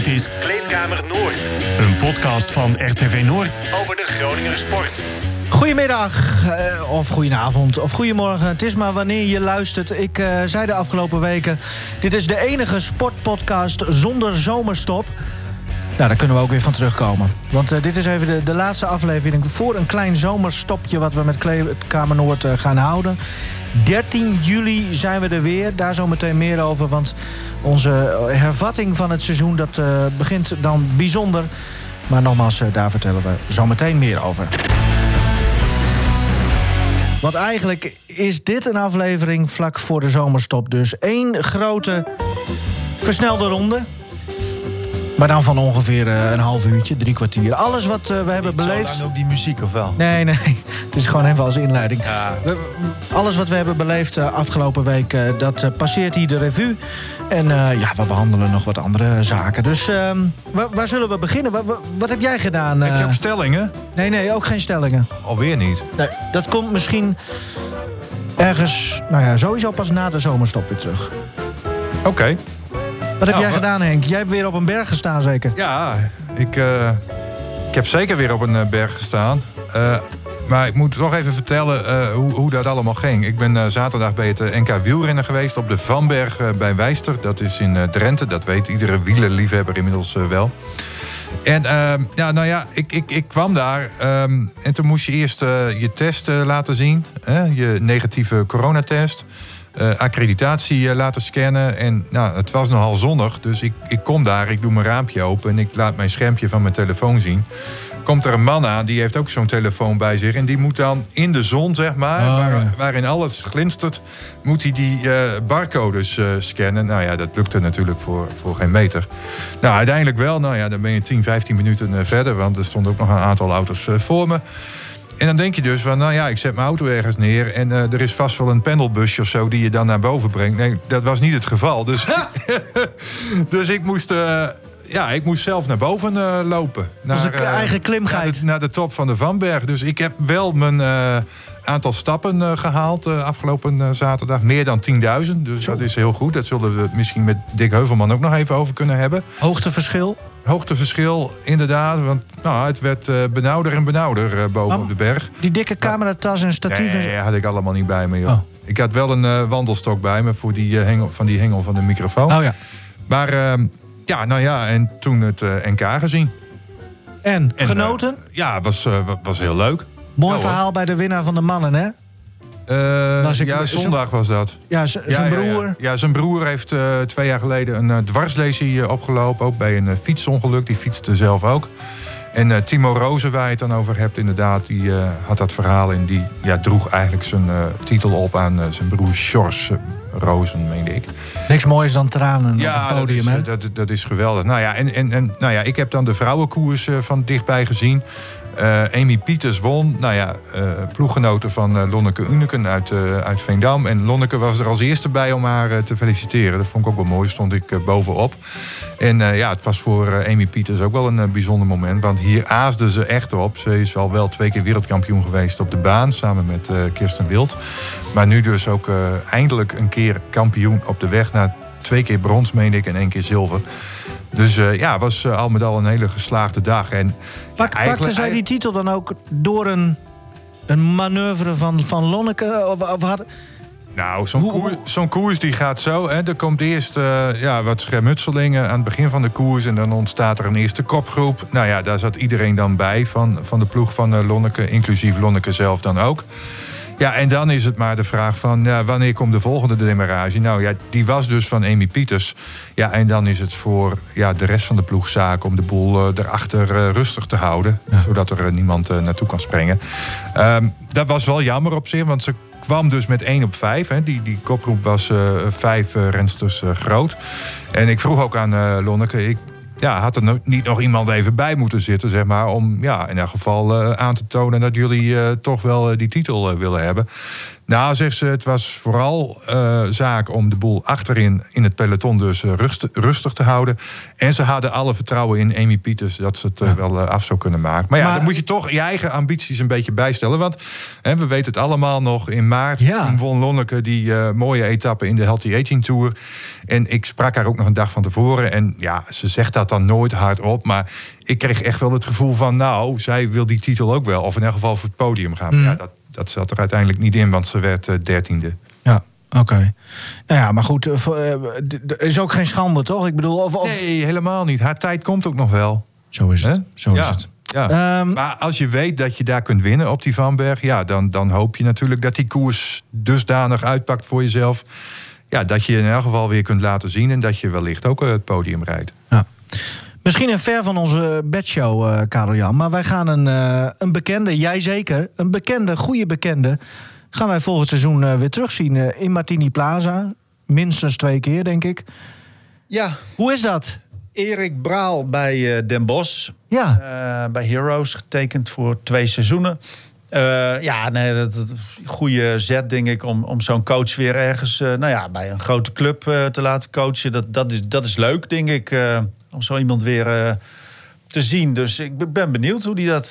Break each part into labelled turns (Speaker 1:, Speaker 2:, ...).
Speaker 1: Dit is Kleedkamer Noord. Een podcast van RTV Noord over de Groninger sport.
Speaker 2: Goedemiddag, eh, of goedenavond, of goedemorgen. Het is maar wanneer je luistert. Ik eh, zei de afgelopen weken... dit is de enige sportpodcast zonder zomerstop. Nou, daar kunnen we ook weer van terugkomen. Want eh, dit is even de, de laatste aflevering... voor een klein zomerstopje wat we met Kleedkamer Noord gaan houden. 13 juli zijn we er weer. Daar zo meteen meer over. Want onze hervatting van het seizoen... dat eh, begint dan bijzonder... Maar nogmaals, eh, daar vertellen we zo meteen meer over. Want eigenlijk is dit een aflevering vlak voor de zomerstop. Dus één grote versnelde ronde. Maar dan van ongeveer eh, een half uurtje, drie kwartier. Alles wat eh, we hebben beleefd.
Speaker 3: Zo lang ook die muziek, of wel?
Speaker 2: Nee, nee. Het is gewoon even als inleiding.
Speaker 3: Ja.
Speaker 2: We- alles wat we hebben beleefd eh, afgelopen week, dat passeert hier de revue. En ja, we behandelen nog wat andere zaken. Dus ehm, waar, waar zullen we beginnen? Wa- wa- wat heb jij gedaan?
Speaker 3: Heb je ook stellingen?
Speaker 2: Nee, nee, ook geen stellingen.
Speaker 3: Alweer niet.
Speaker 2: Nee, dat komt misschien ergens, nou ja, sowieso pas na de zomerstop weer terug.
Speaker 3: Oké.
Speaker 2: Wat heb
Speaker 3: Nou,
Speaker 2: jij gedaan, Henk? Jij hebt weer op een berg gestaan, zeker?
Speaker 3: Ja, ik, eh, ik heb zeker weer op een eh, berg gestaan. Eh, maar ik moet toch even vertellen hoe, hoe dat allemaal ging. Ik ben zaterdag bij het NK wielrennen geweest op de Vanberg bij Wijster. Dat is in Drenthe. Dat weet iedere wielerliefhebber inmiddels wel. En ehm, ja, nou ja, ik, ik, ik kwam daar ehm, en toen moest je eerst je test laten zien. Hè, je negatieve coronatest. Eh, accreditatie eh, laten scannen. En nou, het was nogal zonnig, dus ik, ik kom daar, ik doe mijn raampje open... en ik laat mijn schermpje van mijn telefoon zien. Komt er een man aan, die heeft ook zo'n telefoon bij zich... en die moet dan in de zon, zeg maar,
Speaker 2: Oh,
Speaker 3: waar-
Speaker 2: ja.
Speaker 3: waarin alles glinstert... moet hij die eh, barcodes scannen. Nou ja, dat lukte natuurlijk voor, voor geen meter. Nou, uiteindelijk wel. Nou ja, dan ben je 10, 15 minuten verder... want er stonden ook nog een aantal auto's voor me... En dan denk je dus van, nou ja, ik zet mijn auto ergens neer... en eh, er is vast wel een pendelbusje of zo die je dan naar boven brengt. Nee, dat was niet het geval. Dus, dus ik moest... eh, ja, ik moest zelf naar boven eh, lopen. Naar,
Speaker 2: was een eigen klimgeit.
Speaker 3: Naar de, naar de top van de Vanberg. Dus ik heb wel mijn aantal stappen eh, gehaald eh, afgelopen zaterdag. Meer dan 10.000. Dus dat is heel goed. Dat zullen we misschien met Dick Heuvelman ook nog even over kunnen hebben.
Speaker 2: Hoogteverschil.
Speaker 3: Hoogteverschil, inderdaad. Want nou, het werd eh, benauwder en benauwder eh, boven op de berg.
Speaker 2: Die dikke cameratas en statief. en
Speaker 3: Nee, had ik allemaal niet bij me, joh.
Speaker 2: Oh.
Speaker 3: Ik had wel een eh, wandelstok bij me voor die, hengel, van die hengel van de microfoon.
Speaker 2: Oh ja.
Speaker 3: Maar ehm, ja, nou ja, en toen het NK gezien.
Speaker 2: En,
Speaker 3: En,
Speaker 2: genoten?
Speaker 3: ja, was, wa- was heel leuk.
Speaker 2: Mooi
Speaker 3: ja, hoor.
Speaker 2: verhaal bij de winnaar van de mannen, hè?
Speaker 3: Eh, ja,
Speaker 2: zo'n-
Speaker 3: zondag was dat.
Speaker 2: Ja, zijn
Speaker 3: ja, ja.
Speaker 2: broer.
Speaker 3: Ja, zijn broer heeft eh, twee jaar geleden een uh, dwarslesie opgelopen. Ook bij een fietsongeluk. Die fietste zelf ook. En Timo Rozen, waar je het dan over hebt, inderdaad, die had dat verhaal en die ja, droeg eigenlijk zijn titel op aan zijn broer Sjors Rozen, meende ik.
Speaker 2: Niks moois dan tranen op het podium,
Speaker 3: dat
Speaker 2: hè?
Speaker 3: is, eh, dat, dat is geweldig. Nou ja, en, en, en nou ja, ik heb dan de vrouwenkoers van dichtbij gezien. Eh, Amy Pieters won. Nou ja, eh ploeggenoten van eh, Lonneke Uneken uit, uit Veendam. En Lonneke was er als eerste bij om haar te feliciteren. Dat vond ik ook wel mooi. Stond ik bovenop. En ja, het was voor Amy Pieters ook wel een bijzonder moment. Want hier aasde ze echt op. Ze is al wel twee keer wereldkampioen geweest op de baan. Samen met Kirsten Wild. Maar nu dus ook eindelijk een keer kampioen op de weg. Na twee keer brons, meen ik, en één keer zilver. Dus eh, ja, was al met al een hele geslaagde dag. En,
Speaker 2: Pak,
Speaker 3: ja,
Speaker 2: pakte zij die titel dan ook door een, een manoeuvre van, van Lonneke? Of, of had,
Speaker 3: Nou, zo'n koers, zo'n koers die gaat zo. Hè. Er komt eerst eh, ja, wat schermutselingen aan het begin van de koers. En dan ontstaat er een eerste kopgroep. Nou ja, daar zat iedereen dan bij van, van de ploeg van eh, Lonneke. Inclusief Lonneke zelf dan ook. Ja, en dan is het maar de vraag van ja, wanneer komt de volgende demarrage? Nou ja, die was dus van Amy Pieters. Ja, en dan is het voor ja, de rest van de ploeg zaak om de boel eh, erachter eh, rustig te houden. Zodat er eh, niemand naartoe kan springen. Ehm, dat was wel jammer op zich, want ze kwam dus met 1 op 5. Hè. Die, die kopgroep was vijf rensters groot. En ik vroeg ook aan Lonneke, ik, ja, had er niet nog iemand even bij moeten zitten, zeg maar, om ja, in elk geval eh, aan te tonen dat jullie eh, toch wel eh, die titel willen hebben. Nou, zegt ze, het was vooral uh, zaak om de boel achterin in het peloton dus uh, rustig, rustig, te houden. En ze hadden alle vertrouwen in Amy Pieters dat ze het uh, wel af zou kunnen maken. Maar ja, maar, dan moet je toch je eigen ambities een beetje bijstellen. Want hè, we weten het allemaal nog, in maart ja. won Lonneke die mooie etappe in de Healthy Aging Tour. En ik sprak haar ook nog een dag van tevoren. En ja, ze zegt dat dan nooit hardop. Maar ik kreeg echt wel het gevoel van, nou, zij wil die titel ook wel. Of in elk geval voor het podium gaan. Mm. Ja, dat, dat zat er uiteindelijk niet in, want ze werd uh, dertiende.
Speaker 2: Ja, oké. Nou ja, maar goed, uh, is ook geen schande, toch? Ik bedoel, of, of...
Speaker 3: Nee, helemaal niet. Haar tijd komt ook nog wel.
Speaker 2: Zo is het. Zo
Speaker 3: ja.
Speaker 2: is het.
Speaker 3: Ja. Um, maar als je weet dat je daar kunt winnen op die Vanberg, ja, dan, dan hoop je natuurlijk dat die koers dusdanig uitpakt voor jezelf. Ja, dat je in elk geval weer kunt laten zien en dat je wellicht ook het podium rijdt.
Speaker 2: Ja. Misschien een ver van onze bedshow, uh, Karel Jan. Maar wij gaan een, uh, een bekende, jij zeker, een bekende, goede bekende. gaan wij volgend seizoen uh, weer terugzien in Martini Plaza. Minstens twee keer, denk ik.
Speaker 4: Ja.
Speaker 2: Hoe is dat?
Speaker 4: Erik Braal bij Den Bosch.
Speaker 2: Ja.
Speaker 4: bij Heroes, getekend voor twee seizoenen. Uh, ja, nee, dat, is een goede zet, denk ik, om, om zo'n coach weer ergens uh, nou ja, bij een grote club uh, te laten coachen. Dat, dat, is, dat is leuk, denk ik, om zo iemand weer te zien. Dus ik ben benieuwd hoe die dat,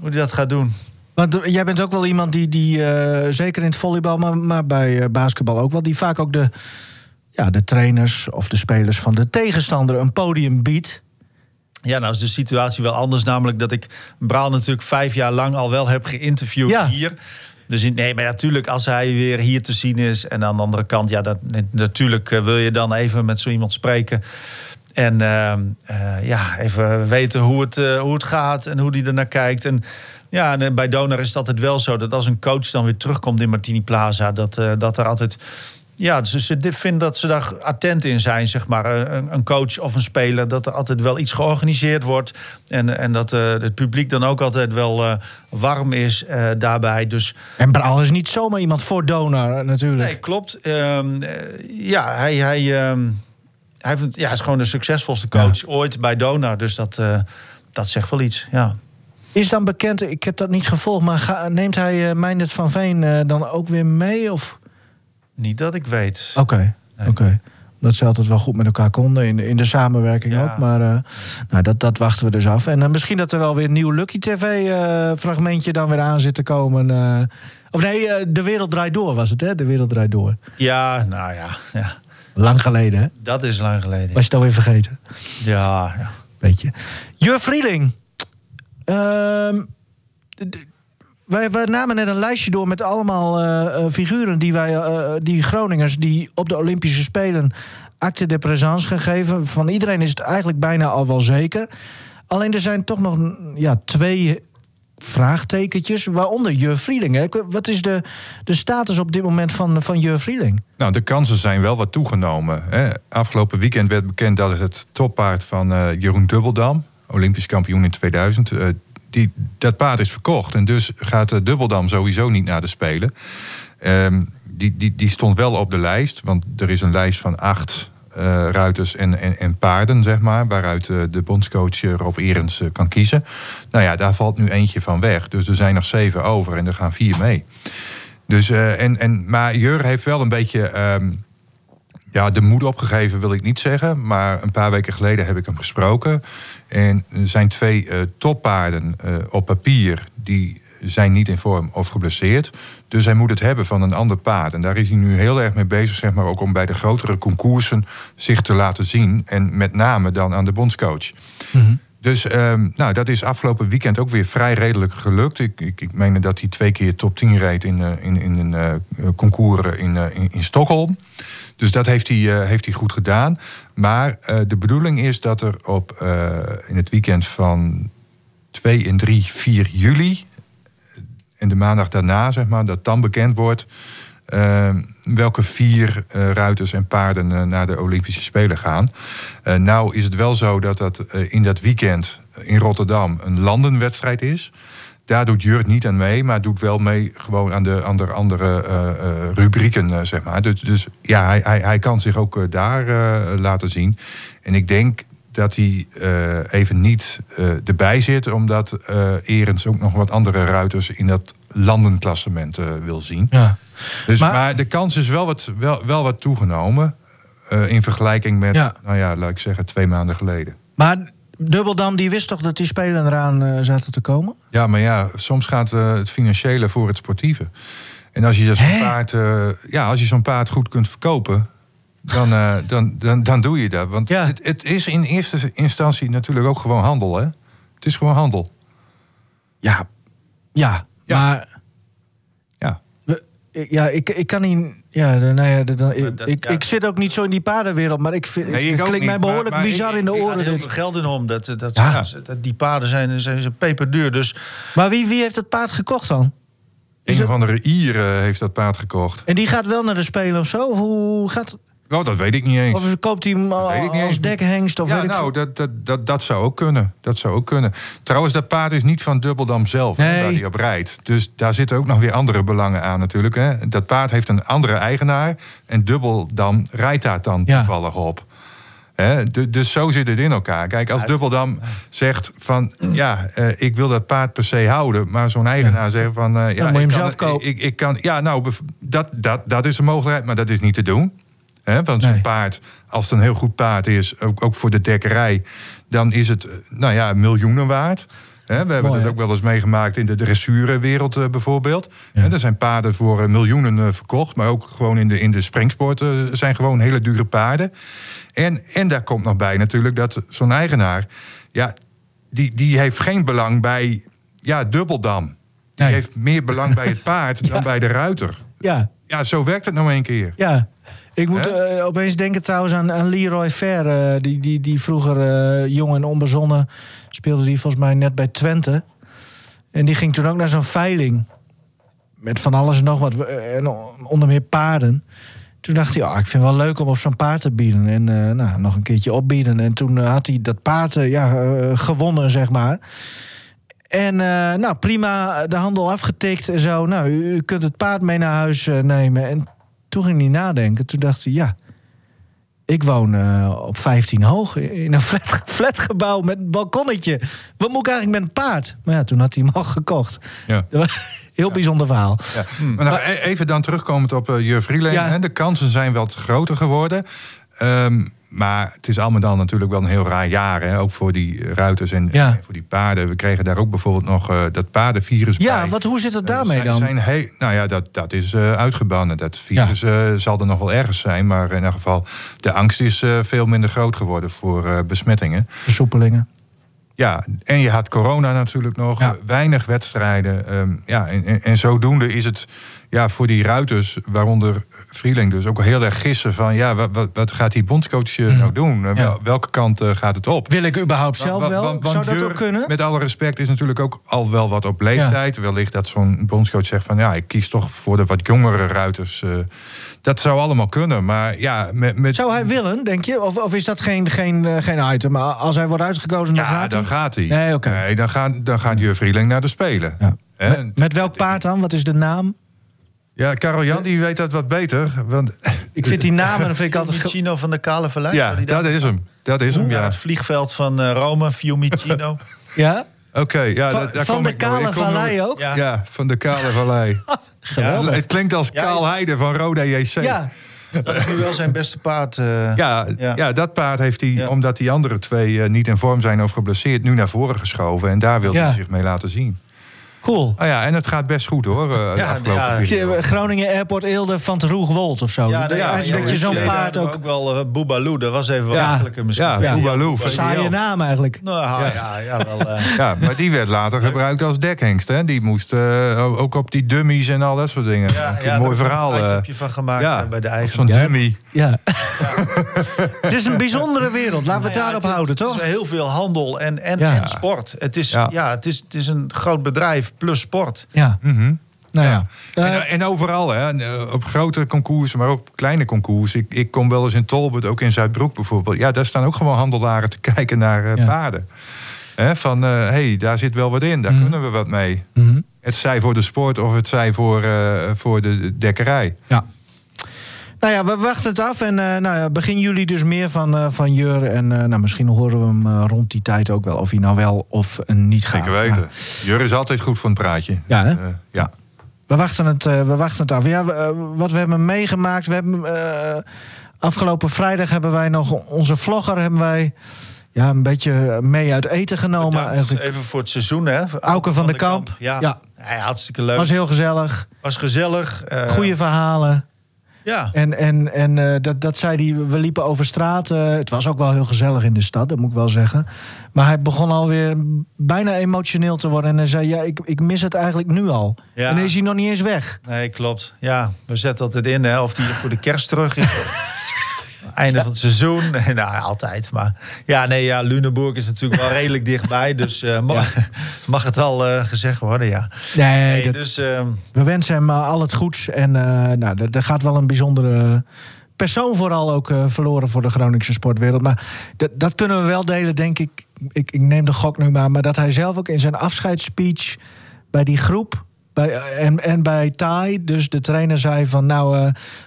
Speaker 4: hoe die dat gaat doen.
Speaker 2: Want jij bent ook wel iemand die, die zeker in het volleybal, maar, maar bij basketbal ook wel, die vaak ook de, ja, de trainers of de spelers van de tegenstander een podium biedt.
Speaker 4: Ja, nou is de situatie wel anders. Namelijk dat ik Braal natuurlijk vijf jaar lang al wel heb geïnterviewd hier. Dus nee, maar natuurlijk, als hij weer hier te zien is. En aan de andere kant, ja, dat, natuurlijk eh, wil je dan even met zo iemand spreken. En uh, uh, ja, even weten hoe het, uh, hoe het gaat en hoe hij er naar kijkt. En ja, en bij Donor is het altijd wel zo dat als een coach dan weer terugkomt in Martini Plaza, dat, dat er altijd ja, dus ze vinden dat ze daar attent in zijn, zeg maar. Een, een, coach of een speler, dat er altijd wel iets georganiseerd wordt. En, en dat het publiek dan ook altijd wel warm is daarbij. Dus...
Speaker 2: En Braal is niet zomaar iemand voor donor, natuurlijk.
Speaker 4: Nee, klopt. Um, ja, hij, hij, um, hij heeft, ja, is gewoon de succesvolste coach ja. ooit bij donor. Dus dat, dat zegt wel iets, ja.
Speaker 2: Is dan bekend, ik heb dat niet gevolgd, maar ga, neemt hij uh, Meindert van Veen dan ook weer mee? Of...
Speaker 4: Niet dat ik weet.
Speaker 2: Oké, okay. nee. oké. Okay. Dat ze altijd wel goed met elkaar konden in, in de samenwerking ja. ook. Maar uh, nou, dat, dat wachten we dus af. En uh, misschien dat er wel weer een nieuw Lucky TV-fragmentje uh, dan weer aan zit te komen. of nee, De Wereld Draait Door was het, hè? De Wereld Draait Door.
Speaker 4: Ja, nou ja. ja.
Speaker 2: Lang geleden, hè?
Speaker 4: Dat is lang geleden.
Speaker 2: Was je het alweer vergeten?
Speaker 4: Ja, ja.
Speaker 2: Beetje. Jur Vrieling. Ehm, wij, wij, namen net een lijstje door met allemaal uh, figuren die wij, uh, die Groningers, die op de Olympische Spelen acte de présence gegeven. Van iedereen is het eigenlijk bijna al wel zeker. Alleen er zijn toch nog ja, twee vraagtekentjes, waaronder Jur Vrieling. Wat is de, de status op dit moment van, van Jur Vrieling?
Speaker 3: Nou, de kansen zijn wel wat toegenomen. Hè. Afgelopen weekend werd bekend dat het toppaard van uh, Jeroen Dubbeldam, Olympisch kampioen in 2000, uh, die, dat paard is verkocht. En dus gaat de Dubbeldam sowieso niet naar de Spelen. Um, die, die, die stond wel op de lijst. Want er is een lijst van acht uh, ruiters en, en, en, paarden, zeg maar. Waaruit uh, de bondscoach Rob Erens kan kiezen. Nou ja, daar valt nu eentje van weg. Dus er zijn nog zeven over en er gaan vier mee. Dus, en, en, maar Jur heeft wel een beetje... Um, ja, de moed opgegeven wil ik niet zeggen. Maar een paar weken geleden heb ik hem gesproken. En er zijn twee toppaarden op papier. Die zijn niet in vorm of geblesseerd. Dus hij moet het hebben van een ander paard. En daar is hij nu heel erg mee bezig, zeg maar, ook om bij de grotere concoursen zich te laten zien. En met name dan aan de bondscoach. Mm -hmm. Dus um, nou, dat is afgelopen weekend ook weer vrij redelijk gelukt. Ik, ik, ik meen dat hij twee keer top 10 reed in, uh, in, in een uh, concours in, in, in Stockholm. Dus dat heeft hij, uh, heeft hij goed gedaan. Maar uh, de bedoeling is dat er op, uh, in het weekend van 2 en 3, 4 juli... en de maandag daarna, zeg maar, dat dan bekend wordt... welke vier ruiters en paarden naar de Olympische Spelen gaan. nou is het wel zo dat dat in dat weekend in Rotterdam een landenwedstrijd is... Daar doet Jurt niet aan mee, maar doet wel mee gewoon aan de andere, andere rubrieken, zeg maar. Dus, dus ja, hij, hij, hij kan zich ook daar laten zien. En ik denk dat hij even niet erbij zit, omdat Erens ook nog wat andere ruiters in dat landenklassement wil zien.
Speaker 2: Ja.
Speaker 3: Dus, maar, de kans is wel wat, wel, wel wat toegenomen. in vergelijking met, nou ja, laat ik zeggen, twee maanden geleden.
Speaker 2: Maar Dubbeldam die wist toch dat die spelen eraan uh, zaten te komen?
Speaker 3: Ja, maar ja, soms gaat uh, het financiële voor het sportieve. En als je zo'n paard, uh, ja, als je zo'n paard goed kunt verkopen, dan, dan, dan, dan doe je dat. Want ja. het, het, is in eerste instantie natuurlijk ook gewoon handel, hè? Het is gewoon handel.
Speaker 2: Ja, ja, ja. maar. Ja. Ja, ik, ik kan niet ja, nou ja, dan, ik, ik, zit ook niet zo in die paardenwereld, maar ik vind, het klinkt mij behoorlijk bizar in de oren. Er
Speaker 4: heel veel geld in om. Dat, dat, dat, die paarden zijn, zijn, zijn peperduur. Dus.
Speaker 2: Maar wie, wie heeft het paard gekocht dan?
Speaker 3: Een of andere Ier heeft dat paard gekocht.
Speaker 2: En die gaat wel naar de Spelen of zo? Of hoe gaat
Speaker 3: Oh, dat weet ik niet eens.
Speaker 2: Of koopt hij hem als dekhengst? Of
Speaker 3: ja, nou, dat, dat, dat, dat zou ook kunnen. Dat zou ook kunnen. Trouwens, dat paard is niet van Dubbeldam zelf, nee. waar hij op rijdt. Dus daar zitten ook nog weer andere belangen aan natuurlijk. Hè. Dat paard heeft een andere eigenaar. En Dubbeldam rijdt daar dan toevallig op. dus zo zit het in elkaar. Kijk, als Dubbeldam zegt van ja, eh, ik wil dat paard per se houden, maar zo'n eigenaar zegt van uh, ja,
Speaker 2: moet je hem zelf kopen.
Speaker 3: Ik, ik, kan, ja, nou, dat, dat, dat is een mogelijkheid, maar dat is niet te doen. Hè? Want zo'n paard, als het een heel goed paard is, ook, ook voor de dekkerij, dan is het nou ja, miljoenen waard. We hebben dat ook wel eens meegemaakt in de dressuurwereld uh, bijvoorbeeld. Ja. Er zijn paarden voor uh, miljoenen uh, verkocht, maar ook gewoon in de, in de springsport zijn gewoon hele dure paarden. En, en daar komt nog bij natuurlijk dat zo'n eigenaar, ja, die, die heeft geen belang bij ja, dubbeldam. Die heeft meer belang bij het paard dan bij de ruiter.
Speaker 2: Ja.
Speaker 3: ja, zo werkt het nou een keer.
Speaker 2: Ja. Ik moet uh, opeens denken trouwens aan, aan Leroy Fair. Uh, die, die, die vroeger uh, jong en onbezonnen speelde die volgens mij net bij Twente. En die ging toen ook naar zo'n veiling. Met van alles en nog wat. En onder meer paarden. Toen dacht hij, oh, ik vind het wel leuk om op zo'n paard te bieden. En nou, nog een keertje opbieden. En toen had hij dat paard ja, gewonnen, zeg maar. En nou, prima, de handel afgetikt en zo. Nou, u, u kunt het paard mee naar huis nemen. En toen ging hij nadenken. Toen dacht hij, ja, ik woon uh, op 15 hoog in een flat, flatgebouw met een balkonnetje. Wat moet ik eigenlijk met een paard? Maar ja, toen had hij hem al gekocht. Ja. Heel bijzonder verhaal.
Speaker 3: Ja. Hmm. Maar, nog e- even dan terugkomend op uh, Jur Vrielen. Ja. De kansen zijn wat groter geworden. Um, maar het is allemaal dan natuurlijk wel een heel raar jaar. Hè? Ook voor die ruiters en, voor die paarden. We kregen daar ook bijvoorbeeld nog uh, dat paardenvirus
Speaker 2: ja,
Speaker 3: bij.
Speaker 2: Wat, hoe zit het daarmee dan?
Speaker 3: Zijn hey, nou ja, dat, dat is uh, uitgebannen. Dat virus ja. zal er nog wel ergens zijn. Maar in elk geval, de angst is veel minder groot geworden voor besmettingen.
Speaker 2: Versoepelingen.
Speaker 3: Ja, en je had corona natuurlijk nog. Weinig wedstrijden. Um, ja, en, en, en zodoende is het ja, voor die ruiters, waaronder Vrieling dus, ook heel erg gissen van... ja, wat, wat gaat die bondscoach eh, nou doen? Welke kant uh, gaat het op?
Speaker 2: Wil ik überhaupt zelf wel? Want, Zou dat ook kunnen?
Speaker 3: Met alle respect is natuurlijk ook al wel wat op leeftijd. Wellicht dat zo'n bondscoach zegt van... ja, ik kies toch voor de wat jongere ruiters... Uh, dat zou allemaal kunnen, maar ja... Met, met...
Speaker 2: Zou hij willen, denk je? Of, of is dat geen, geen, geen item? Maar als hij wordt uitgekozen, dan
Speaker 3: ja,
Speaker 2: gaat
Speaker 3: dan
Speaker 2: hij?
Speaker 3: gaat hij.
Speaker 2: Nee, oké.
Speaker 3: Nee, dan gaat, dan gaat Jur Vrieling naar de Spelen. Ja.
Speaker 2: Met, met welk paard dan? Wat is de naam?
Speaker 3: Ja, Karel Jan die weet dat wat beter. Want...
Speaker 2: Ik vind die namen vind ik altijd...
Speaker 4: Fiumicino van de Kale Vallei.
Speaker 3: Ja, dat is hem. Dat is hem, ja.
Speaker 4: Het vliegveld van uh, Rome, Fiumicino.
Speaker 2: ja?
Speaker 3: Oké, ja.
Speaker 2: Van,
Speaker 3: daar
Speaker 2: van de Kale Vallei ook?
Speaker 3: Ja. ja. van de Kale Vallei. ja, het klinkt als Kaal Heide van Roda JC.
Speaker 2: Ja.
Speaker 4: Dat is nu wel zijn beste paard.
Speaker 3: Uh, ja, ja, ja. dat paard heeft hij, omdat die andere twee uh, niet in vorm zijn of geblesseerd, nu naar voren geschoven. En daar wil hij zich mee laten zien.
Speaker 2: Cool.
Speaker 3: Oh ja, en het gaat best goed hoor. Uh, ja,
Speaker 2: ja. Groningen Airport Eelde van de Roegwold of zo. Ja, ja, ja, dat je zo'n paard ook...
Speaker 4: ook wel uh, Boobaloo, dat was even wat makkelijker misschien.
Speaker 3: Ja, Boobaloo.
Speaker 2: Saaie naam eigenlijk.
Speaker 4: Nou, ja. Ja, wel, uh...
Speaker 3: ja, maar die werd later gebruikt als dekhengst. Hè? Die moest uh, ook op die dummies en al dat soort dingen. Ja, ja, een mooi verhaal.
Speaker 4: Daar heb je van gemaakt bij de IJssel.
Speaker 3: Zo'n dummy.
Speaker 2: Ja. het is een bijzondere wereld. Laten we het daarop houden, toch?
Speaker 4: Het is heel veel handel en, en, en sport. Het is, ja. het, is, het is een groot bedrijf plus sport.
Speaker 2: Ja. Mm Nou ja.
Speaker 3: En, eh, en, overal, hè, eh, op grotere concoursen, maar ook kleine concours. Ik, ik kom wel eens in Tolbert, ook in Zuidbroek bijvoorbeeld. Ja, daar staan ook gewoon handelaren te kijken naar uh, paarden. Hè, van, hé, uh, hey, daar zit wel wat in, daar mm kunnen we wat mee. Mm Het zij voor de sport of het zij voor, uh, voor de dekkerij.
Speaker 2: Ja. Nou ja, we wachten het af. En uh, nou ja, begin juli dus meer van, uh, van Jur. En uh, nou, misschien horen we hem rond die tijd ook wel. Of hij nou wel of niet gaat.
Speaker 3: Zeker weten. Jur is altijd goed voor een praatje.
Speaker 2: Ja, hè?
Speaker 3: ja.
Speaker 2: We wachten, het, we wachten het af. Ja, we, wat we hebben meegemaakt. We hebben, afgelopen vrijdag hebben wij nog onze vlogger... Hebben wij, ja, een beetje mee uit eten genomen.
Speaker 4: Even voor het seizoen, hè?
Speaker 2: Auken van, van, de, de Kamp.
Speaker 4: kamp. Ja. ja. hartstikke leuk.
Speaker 2: Was heel gezellig.
Speaker 4: Was gezellig.
Speaker 2: Goede verhalen.
Speaker 4: Ja.
Speaker 2: En, en, en uh, dat, dat zei hij, we liepen over straat. Uh, het was ook wel heel gezellig in de stad, dat moet ik wel zeggen. Maar hij begon alweer bijna emotioneel te worden. En hij zei, ja, ik, ik mis het eigenlijk nu al. Ja. En is hij nog niet eens weg.
Speaker 4: Nee, klopt. Ja, we zetten altijd in, hè, of hij voor de kerst terug is. einde van het seizoen. nou, altijd. Maar ja, nee, ja, Lunenburg is natuurlijk wel redelijk dichtbij. Dus uh, mag, ja. mag, het al uh, gezegd worden, ja.
Speaker 2: Nee, nee dat, dus, uh, we wensen hem al het goeds. En nou, er gaat wel een bijzondere persoon vooral ook verloren voor de Groningse sportwereld. Maar dat kunnen we wel delen, denk ik. ik. Ik neem de gok nu maar. Maar dat hij zelf ook in zijn afscheidsspeech bij die groep... Bij, en, en bij Tai, dus de trainer zei van... nou, uh,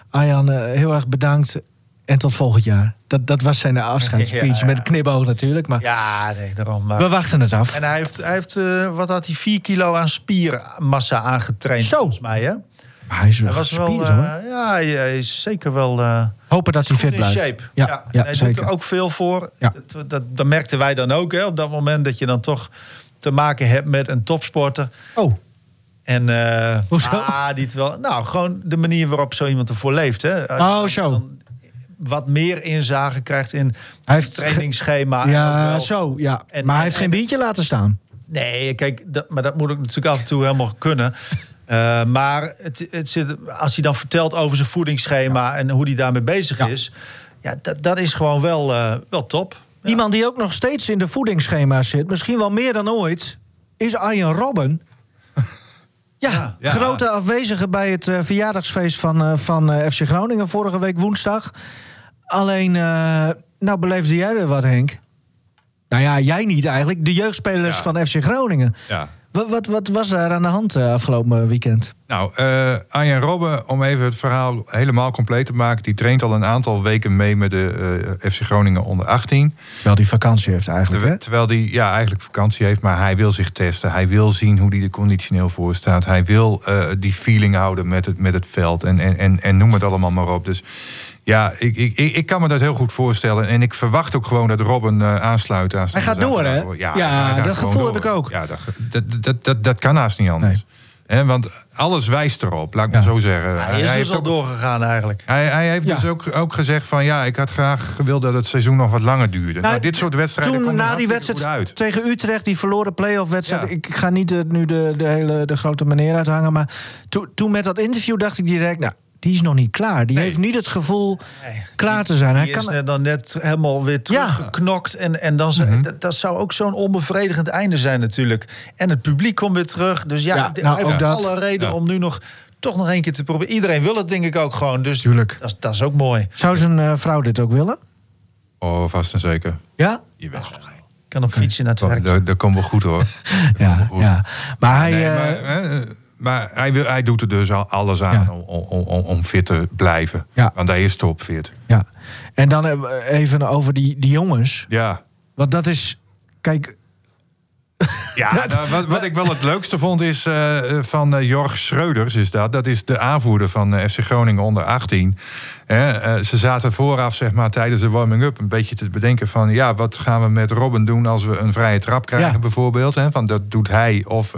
Speaker 2: Arjan, heel erg bedankt. En tot volgend jaar. Dat, dat was zijn afscheidsspeech. Ja, Met knipoog natuurlijk. Maar
Speaker 4: ja, nee, daarom. Maar...
Speaker 2: We wachten het af.
Speaker 4: En hij heeft, hij heeft uh, wat had hij, 4 kilo aan spiermassa aangetraind.
Speaker 2: Zo.
Speaker 4: Volgens mij, hè?
Speaker 2: Maar hij is wel was wel, uh,
Speaker 4: Ja, hij is zeker wel... Uh,
Speaker 2: Hopen dat hij fit blijft.
Speaker 4: Shape. Ja, ja, ja hij
Speaker 2: zeker.
Speaker 4: doet er ook veel voor. Ja. Dat, dat, dat merkten wij dan ook, hè, op dat moment. Dat je dan toch te maken hebt met een topsporter.
Speaker 2: Oh.
Speaker 4: En uh,
Speaker 2: Hoezo?
Speaker 4: Ah, die het wel. Nou, gewoon de manier waarop zo iemand ervoor leeft. Hè.
Speaker 2: Oh, zo.
Speaker 4: Dan, wat meer inzage krijgt in hij heeft trainingsschema.
Speaker 2: Ja, zo, ja. En, maar hij heeft geen biertje laten staan.
Speaker 4: Nee, kijk, dat, maar dat moet ook natuurlijk af en toe helemaal kunnen. Uh, maar het, het zit, als hij dan vertelt over zijn voedingsschema en hoe hij daarmee bezig ja. is, ja, dat, dat is gewoon wel, uh, wel top.
Speaker 2: Ja. Iemand die ook nog steeds in de voedingsschema's zit, misschien wel meer dan ooit, is Arjen Robben. Ja, ja, grote afwezige bij het uh, verjaardagsfeest van, van FC Groningen vorige week woensdag. Alleen, uh, nou beleefde jij weer wat, Henk. Nou ja, jij niet eigenlijk. De jeugdspelers ja. van FC Groningen.
Speaker 3: Ja.
Speaker 2: Wat, wat, wat, was daar aan de hand uh, afgelopen weekend?
Speaker 3: Nou, uh, Arjen Robben, om even het verhaal helemaal compleet te maken... die traint al een aantal weken mee met de uh, FC Groningen onder 18.
Speaker 2: Terwijl die vakantie heeft eigenlijk,
Speaker 3: Terwijl, terwijl die ja, eigenlijk vakantie heeft, maar hij wil zich testen. Hij wil zien hoe hij er conditioneel voor staat. Hij wil die feeling houden met het, met het veld en, en, en, en noem het allemaal maar op. Dus ja, ik, ik, ik kan me dat heel goed voorstellen. En ik verwacht ook gewoon dat Robin uh, aansluit. Aan
Speaker 2: hij gaat door, hè? Ja, ja dat gevoel heb ik ook.
Speaker 3: Ja, dat, dat, dat, dat, dat kan haast niet anders. Nee. want alles wijst erop, laat ik ja. maar zo zeggen.
Speaker 4: Ja, hij is hij dus al doorgegaan eigenlijk.
Speaker 3: Hij, hij heeft ja. dus ook, ook gezegd van... ja, ik had graag gewild dat het seizoen nog wat langer duurde. Nou, nou dit soort wedstrijden
Speaker 2: Toen na die wedstrijd tegen Utrecht, die verloren play-off wedstrijd... ik ga niet de, nu de, de hele de grote meneer uithangen... maar to, toen met dat interview dacht ik direct... nou, die is nog niet klaar. Die nee. heeft niet het gevoel nee. klaar te zijn.
Speaker 4: Die,
Speaker 2: Hij
Speaker 4: kan... is dan net helemaal weer teruggeknokt. Ja. En, en dan mm -hmm. dat, dat, zou ook zo'n onbevredigend einde zijn natuurlijk. En het publiek komt weer terug. Dus ja, ja nou, hij heeft ja. alle reden ja. om nu nog toch nog één keer te proberen. Iedereen wil het denk ik ook gewoon. Dus
Speaker 2: Tuurlijk.
Speaker 4: Dat, dat is ook mooi.
Speaker 2: Zou zijn uh, vrouw dit ook willen?
Speaker 3: Oh, vast en zeker.
Speaker 2: Ja?
Speaker 3: Jawel.
Speaker 4: Oh, kan op fietsen naar het werk.
Speaker 3: Dat, dat komt wel goed hoor.
Speaker 2: ja, goed. ja. Maar hij...
Speaker 3: Nee, maar, uh, maar hij, wil, hij doet er dus al alles aan ja. om, om, om, om, fit te blijven.
Speaker 2: Ja.
Speaker 3: Want hij is topfit.
Speaker 2: Ja. En dan even over die, die jongens.
Speaker 3: Ja.
Speaker 2: Want dat is... Kijk...
Speaker 3: Ja, dat, wat, wat ik wel het leukste vond is uh, van uh, Jorg Schreuders. Is dat. dat is de aanvoerder van uh, FC Groningen onder 18. ze zaten vooraf zeg maar, tijdens de warming-up een beetje te bedenken van... ja, wat gaan we met Robin doen als we een vrije trap krijgen ja. bijvoorbeeld. Hè? Van, dat doet hij of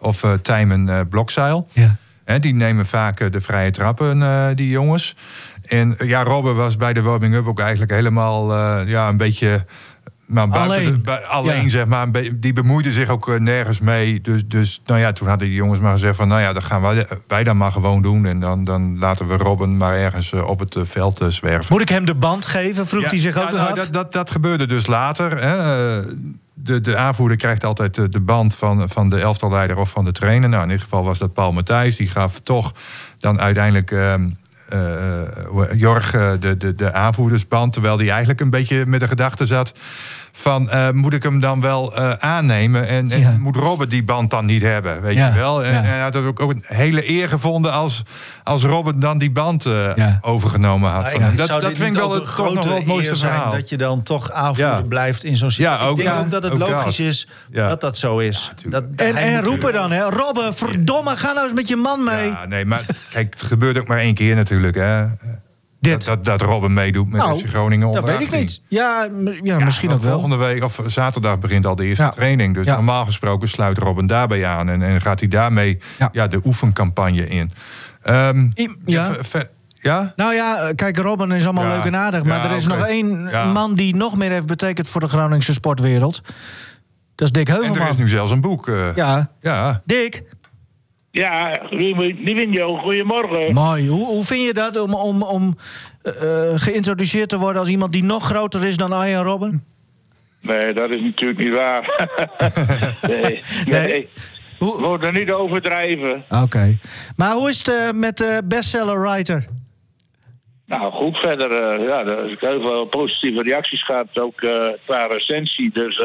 Speaker 3: of uh, Tijmen uh, Blokzeil.
Speaker 2: Ja.
Speaker 3: He, die nemen vaak uh, de vrije trappen, die jongens. En ja, Robben was bij de warming-up ook eigenlijk helemaal ja, een beetje... Maar
Speaker 2: alleen,
Speaker 3: de, bij, alleen ja. zeg maar. Die bemoeide zich ook nergens mee. Dus, dus nou ja, toen hadden die jongens maar gezegd van... nou ja, dat gaan wij, wij dan maar gewoon doen. En dan, dan laten we Robben maar ergens op het veld zwerven.
Speaker 2: Moet ik hem de band geven? Vroeg
Speaker 3: ja,
Speaker 2: hij zich
Speaker 3: ja,
Speaker 2: ook
Speaker 3: nou,
Speaker 2: af?
Speaker 3: Dat, dat, dat gebeurde dus later. Hè de, de aanvoerder krijgt altijd de, de band van, van de elftalleider of van de trainer. Nou, in dit geval was dat Paul Matthijs. Die gaf toch dan uiteindelijk uh, Jorg de, de, de aanvoerdersband. Terwijl die eigenlijk een beetje met de gedachte zat Van, eh, moet ik hem dan wel eh, aannemen? En, en
Speaker 2: Ja.
Speaker 3: moet Robben die band dan niet hebben? Weet
Speaker 2: Ja,
Speaker 3: je wel? En,
Speaker 2: ja.
Speaker 3: en hij had ook, ook een hele eer gevonden als, als Robben dan die band eh,
Speaker 2: Ja.
Speaker 3: overgenomen had. Dat dat vind ik wel het, toch nog wel het mooiste
Speaker 4: eer zijn
Speaker 3: verhaal.
Speaker 4: Dat je dan toch aanvoerder
Speaker 3: Ja.
Speaker 4: blijft in zo'n situatie.
Speaker 3: ook
Speaker 4: ik denk
Speaker 3: dat.
Speaker 4: ook dat het
Speaker 3: Ook
Speaker 4: logisch
Speaker 3: dat.
Speaker 4: is
Speaker 3: Ja.
Speaker 4: dat dat zo is. Dat,
Speaker 2: En, en roepen dan, hè? Robben, verdomme, ga nou eens met je man mee.
Speaker 3: Ja, nee, maar kijk, het gebeurt ook maar één keer natuurlijk. Hè.
Speaker 2: Dit.
Speaker 3: Dat, dat, dat Robben meedoet met
Speaker 2: Nou,
Speaker 3: Groningen
Speaker 2: dat
Speaker 3: onder
Speaker 2: weet ik
Speaker 3: 18.
Speaker 2: niet. Ja, ja, misschien ook wel.
Speaker 3: Volgende week of zaterdag begint al de eerste
Speaker 2: Ja.
Speaker 3: training. Dus
Speaker 2: Ja.
Speaker 3: normaal gesproken sluit Robben daarbij aan. En, en gaat hij daarmee
Speaker 2: Ja.
Speaker 3: de oefencampagne in. Ehm,
Speaker 2: I- ja. Nou ja, eh, kijk, Robben is allemaal leuk en aardig. Maar er is nog één man die nog meer heeft betekend voor de Groningse sportwereld. Dat is Dick
Speaker 3: En
Speaker 2: Heuvelman.
Speaker 3: er is nu zelfs een boek. eh,
Speaker 2: Ja,
Speaker 3: ja.
Speaker 2: Dick,
Speaker 5: Ja, Livinjo, goedemorgen.
Speaker 2: mooi. Hoe, hoe vind je dat om, om, om eh, eh, geïntroduceerd te worden als iemand die nog groter is dan Arjen Robben?
Speaker 5: Nee, dat is natuurlijk niet waar. nee,
Speaker 2: Nee.
Speaker 5: nee.
Speaker 2: Hoe-
Speaker 5: We moeten niet overdrijven.
Speaker 2: Oké. Maar hoe is het eh, met de bestseller writer?
Speaker 5: Nou, goed verder. eh, ja, er is heel veel positieve reacties gehad, ook qua recensie. Dus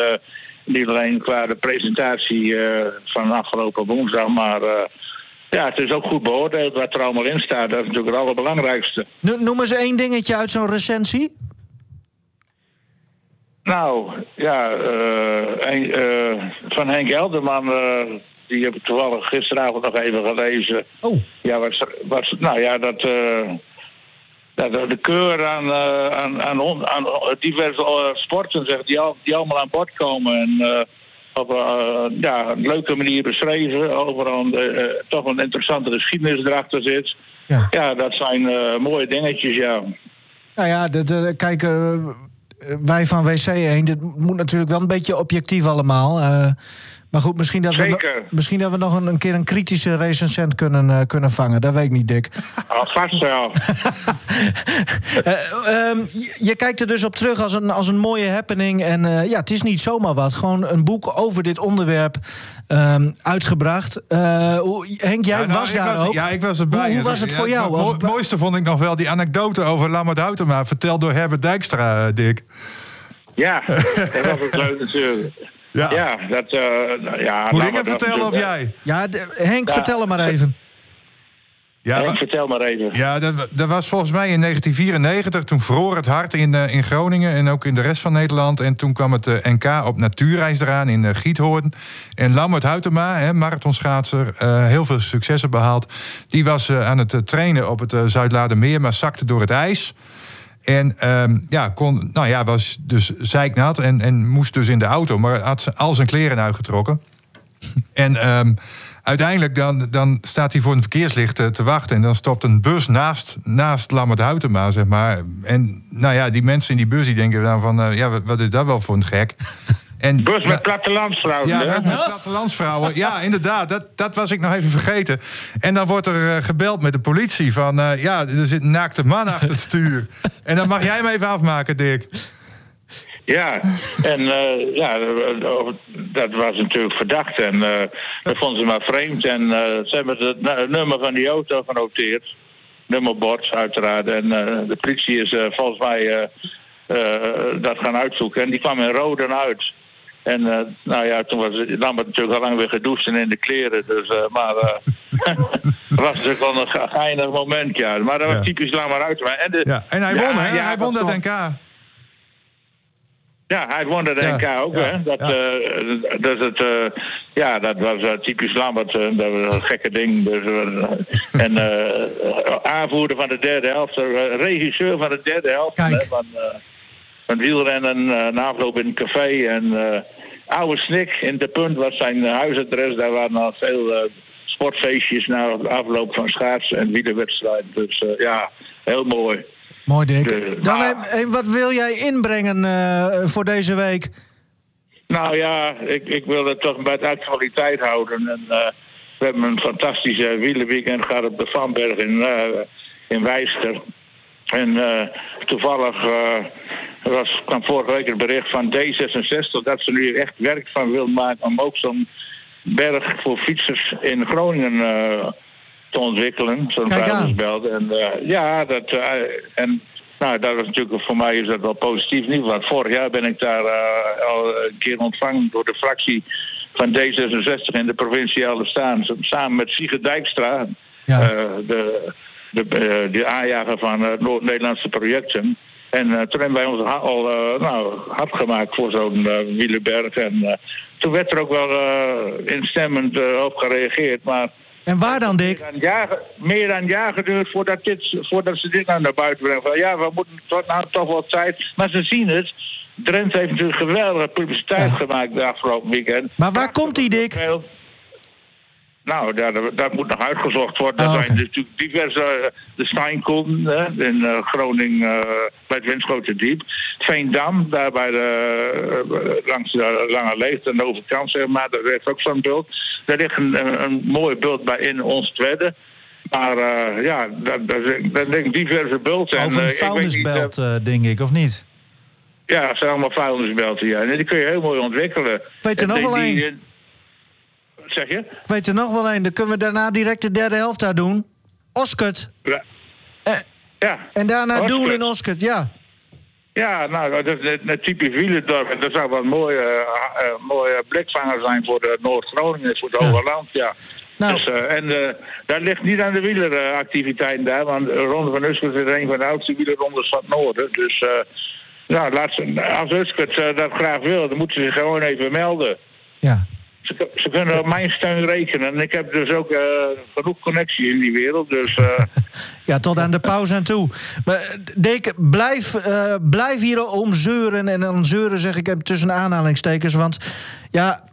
Speaker 5: niet alleen qua de presentatie eh, van afgelopen woensdag, maar eh, ja, het is ook goed beoordeeld wat er allemaal in staat. Dat is natuurlijk het allerbelangrijkste.
Speaker 2: No- Noem eens één dingetje uit zo'n recensie.
Speaker 5: Nou, ja, eh, van Henk Elderman, die heb ik toevallig gisteravond nog even gelezen.
Speaker 2: Oh,
Speaker 5: Ja, wat, wat, nou ja, dat. Dat de de keur aan, eh, aan, aan, aan diverse eh, sporten zeg, die, al, die allemaal aan bod komen. En eh, op eh, ja, een leuke manier beschreven. Overal toch een interessante geschiedenis erachter zit.
Speaker 2: ja.
Speaker 5: Ja, dat zijn mooie dingetjes, ja.
Speaker 2: Nou ja, dat, kijk, wij van WC1, dit moet natuurlijk wel een beetje objectief allemaal. Maar goed, misschien dat, we,
Speaker 5: Zeker.
Speaker 2: misschien dat we nog een, een keer een kritische recensent kunnen, eh, kunnen vangen. Dat weet ik niet, Dick.
Speaker 5: Alvast wel.
Speaker 2: Eh, ehm, je, je kijkt er dus op terug als een, als een mooie happening. En eh, ja, het is niet zomaar wat. Gewoon een boek over dit onderwerp ehm, uitgebracht. Eh, hoe- Henk, jij
Speaker 3: Ja, nou,
Speaker 2: was daar ook.
Speaker 3: Ja, ik was erbij.
Speaker 2: Hoe, hoe was het voor jou?
Speaker 3: Het
Speaker 2: Als-
Speaker 3: mo- mooiste vond ik nog wel die anekdote over Lammert Houtema. Verteld door Herbert Dijkstra, Dick.
Speaker 5: Ja, dat was ook leuk natuurlijk.
Speaker 3: Ja.
Speaker 5: Ja, dat. eh, ja,
Speaker 3: Moet ik hem
Speaker 5: dat
Speaker 3: vertellen of jij?
Speaker 2: Ja, de- Henk,
Speaker 5: Ja.
Speaker 2: vertel hem maar even.
Speaker 3: Ja,
Speaker 5: Henk, vertel maar even.
Speaker 3: ja dat, dat was volgens mij in 1994. Toen vroor het hard in, eh, in Groningen en ook in de rest van Nederland. En toen kwam het eh, NK op natuurreis eraan in eh, Giethoorn. En Lammert Huytema, hè, marathonschaatser, eh, heel veel successen behaald. Die was eh, aan het trainen op het uh, Zuidladermeer, maar zakte door het ijs. En ehm, ja, kon, nou ja, was dus zeiknat en, en moest dus in de auto. Maar had al zijn kleren uitgetrokken. En ehm, uiteindelijk dan, dan staat hij voor een verkeerslicht eh, te wachten. En dan stopt een bus naast, naast Lammert Huytema, zeg maar. En nou ja, die mensen in die bus die denken dan van... eh, ja, wat, wat is dat wel voor een gek? En,
Speaker 5: Bus met plattelandsvrouwen,
Speaker 3: ja, met, met plattelandsvrouwen. Ja, inderdaad. Dat, dat was ik nog even vergeten. En dan wordt er eh, gebeld met de politie van... eh, ja, er zit een naakte man achter het stuur. En dan mag jij hem even afmaken, Dick.
Speaker 5: Ja, en eh, ja, dat was natuurlijk verdacht. En dat vonden ze maar vreemd. En ze hebben het nu- nummer van die auto genoteerd. Nummerbord, uiteraard. En de politie is volgens mij dat gaan uitzoeken. En die kwam in rode uit. En eh, nou ja, toen was het Lambert natuurlijk al lang weer gedoucht en in de kleren. Dus, eh, maar het was natuurlijk wel een ge- geinig moment, ja. Maar dat was
Speaker 3: Ja.
Speaker 5: typisch Lambert uit. En, de,
Speaker 3: Ja, en hij
Speaker 5: Ja,
Speaker 3: won, hè?
Speaker 5: ja,
Speaker 3: hij won
Speaker 5: dat
Speaker 3: dat. NK.
Speaker 5: Ja, hij won
Speaker 3: Ja,
Speaker 5: NK ook,
Speaker 3: ja,
Speaker 5: hè. Dat, dat, het, ja, dat was typisch Lambert. dat was een gekke ding. Dus, en aanvoerder van de derde helft. regisseur van de derde helft.
Speaker 2: Kijk.
Speaker 5: hè, van, van wielrennen, eh, na afloop in een café. En eh, Oude Snik in de punt was zijn huisadres. Daar waren al veel eh, sportfeestjes na afloop van schaatsen en wielerwedstrijden. Dus ja, heel mooi.
Speaker 2: Mooi, Dick. Dan,
Speaker 5: maar-
Speaker 2: eh, wat wil jij inbrengen voor deze week?
Speaker 5: Nou ja, ik, ik wil het toch bij de actualiteit houden. En, we hebben een fantastische wielerweekend gehad op de Vanberg in, eh in Wijster. En eh, toevallig eh, was, kwam vorige week het bericht van D66 dat ze nu echt werk van wil maken om ook zo'n berg voor fietsers in Groningen eh, te ontwikkelen. Zo'n vuilnisbelt. En ja, dat, en Nou, dat was natuurlijk voor mij is dat wel positief nieuws. Want vorig jaar ben ik daar al een keer ontvangen door de fractie van D66 in de provinciale staan. Samen met Sigrid Dijkstra, ja. de, de, de aanjager van Noord-Nederlandse projecten. En toen hebben wij ons al nou, hard gemaakt voor zo'n Wielenberg. En toen werd er ook wel instemmend op gereageerd. Maar
Speaker 2: en waar dan, Dick?
Speaker 5: Meer dan, jaar, meer dan een jaar geduurd voordat, dit, voordat ze dit naar buiten brengen. ja, we moeten tot nou toch wel tijd. Maar ze zien het. Drenthe heeft natuurlijk geweldige publiciteit gemaakt de afgelopen weekend.
Speaker 2: Maar waar komt die, Dick?
Speaker 5: Nou, dat, dat, moet nog uitgezocht worden. Oh, er zijn natuurlijk diverse. Uh, de Steinkool in uh, Groningen uh, bij het Winschotendiep. Veendam, daar bij de, langs de Lange Leegte aan de overkant, zeg maar. Daar heeft ook zo'n beeld. Daar ligt een, een, mooi beeld bij in ons tweede. Maar ja, dat, dat, dat denk ik diverse bulten.
Speaker 4: Over een vuilnisbelt, denk ik, of niet?
Speaker 5: Ja, het zijn allemaal vuilnisbelten, ja. En die kun je heel mooi ontwikkelen.
Speaker 2: Weet je nog wel een?
Speaker 5: Zeg je?
Speaker 2: Ik weet er nog wel een. Dan kunnen we daarna direct de derde helft daar doen. Oskert.
Speaker 5: Ja. Eh, ja.
Speaker 2: En daarna doen in Oskert, ja.
Speaker 5: Ja, nou, dat is een typisch wielendorp. Dat zou wel een mooie, uh, mooie blikvanger zijn voor de Noord-Groningen, voor het ja. Overland, ja. Nou. Dus, uh, en uh, dat ligt niet aan de wieleractiviteiten daar, want Ronde van Uskert is een van de oudste wielerrondes van het Noorden. Dus nou, laat ze, als Uskert dat graag wil, dan moeten ze zich gewoon even melden.
Speaker 2: Ja.
Speaker 5: Ze, ze, kunnen op mijn steun rekenen. En ik heb dus ook uh, genoeg connectie in die wereld. Dus, uh...
Speaker 2: ja, tot aan de pauze aan toe. Maar Dick, blijf, uh, blijf hier om zeuren. En dan zeuren zeg ik tussen aanhalingstekens. Want ja,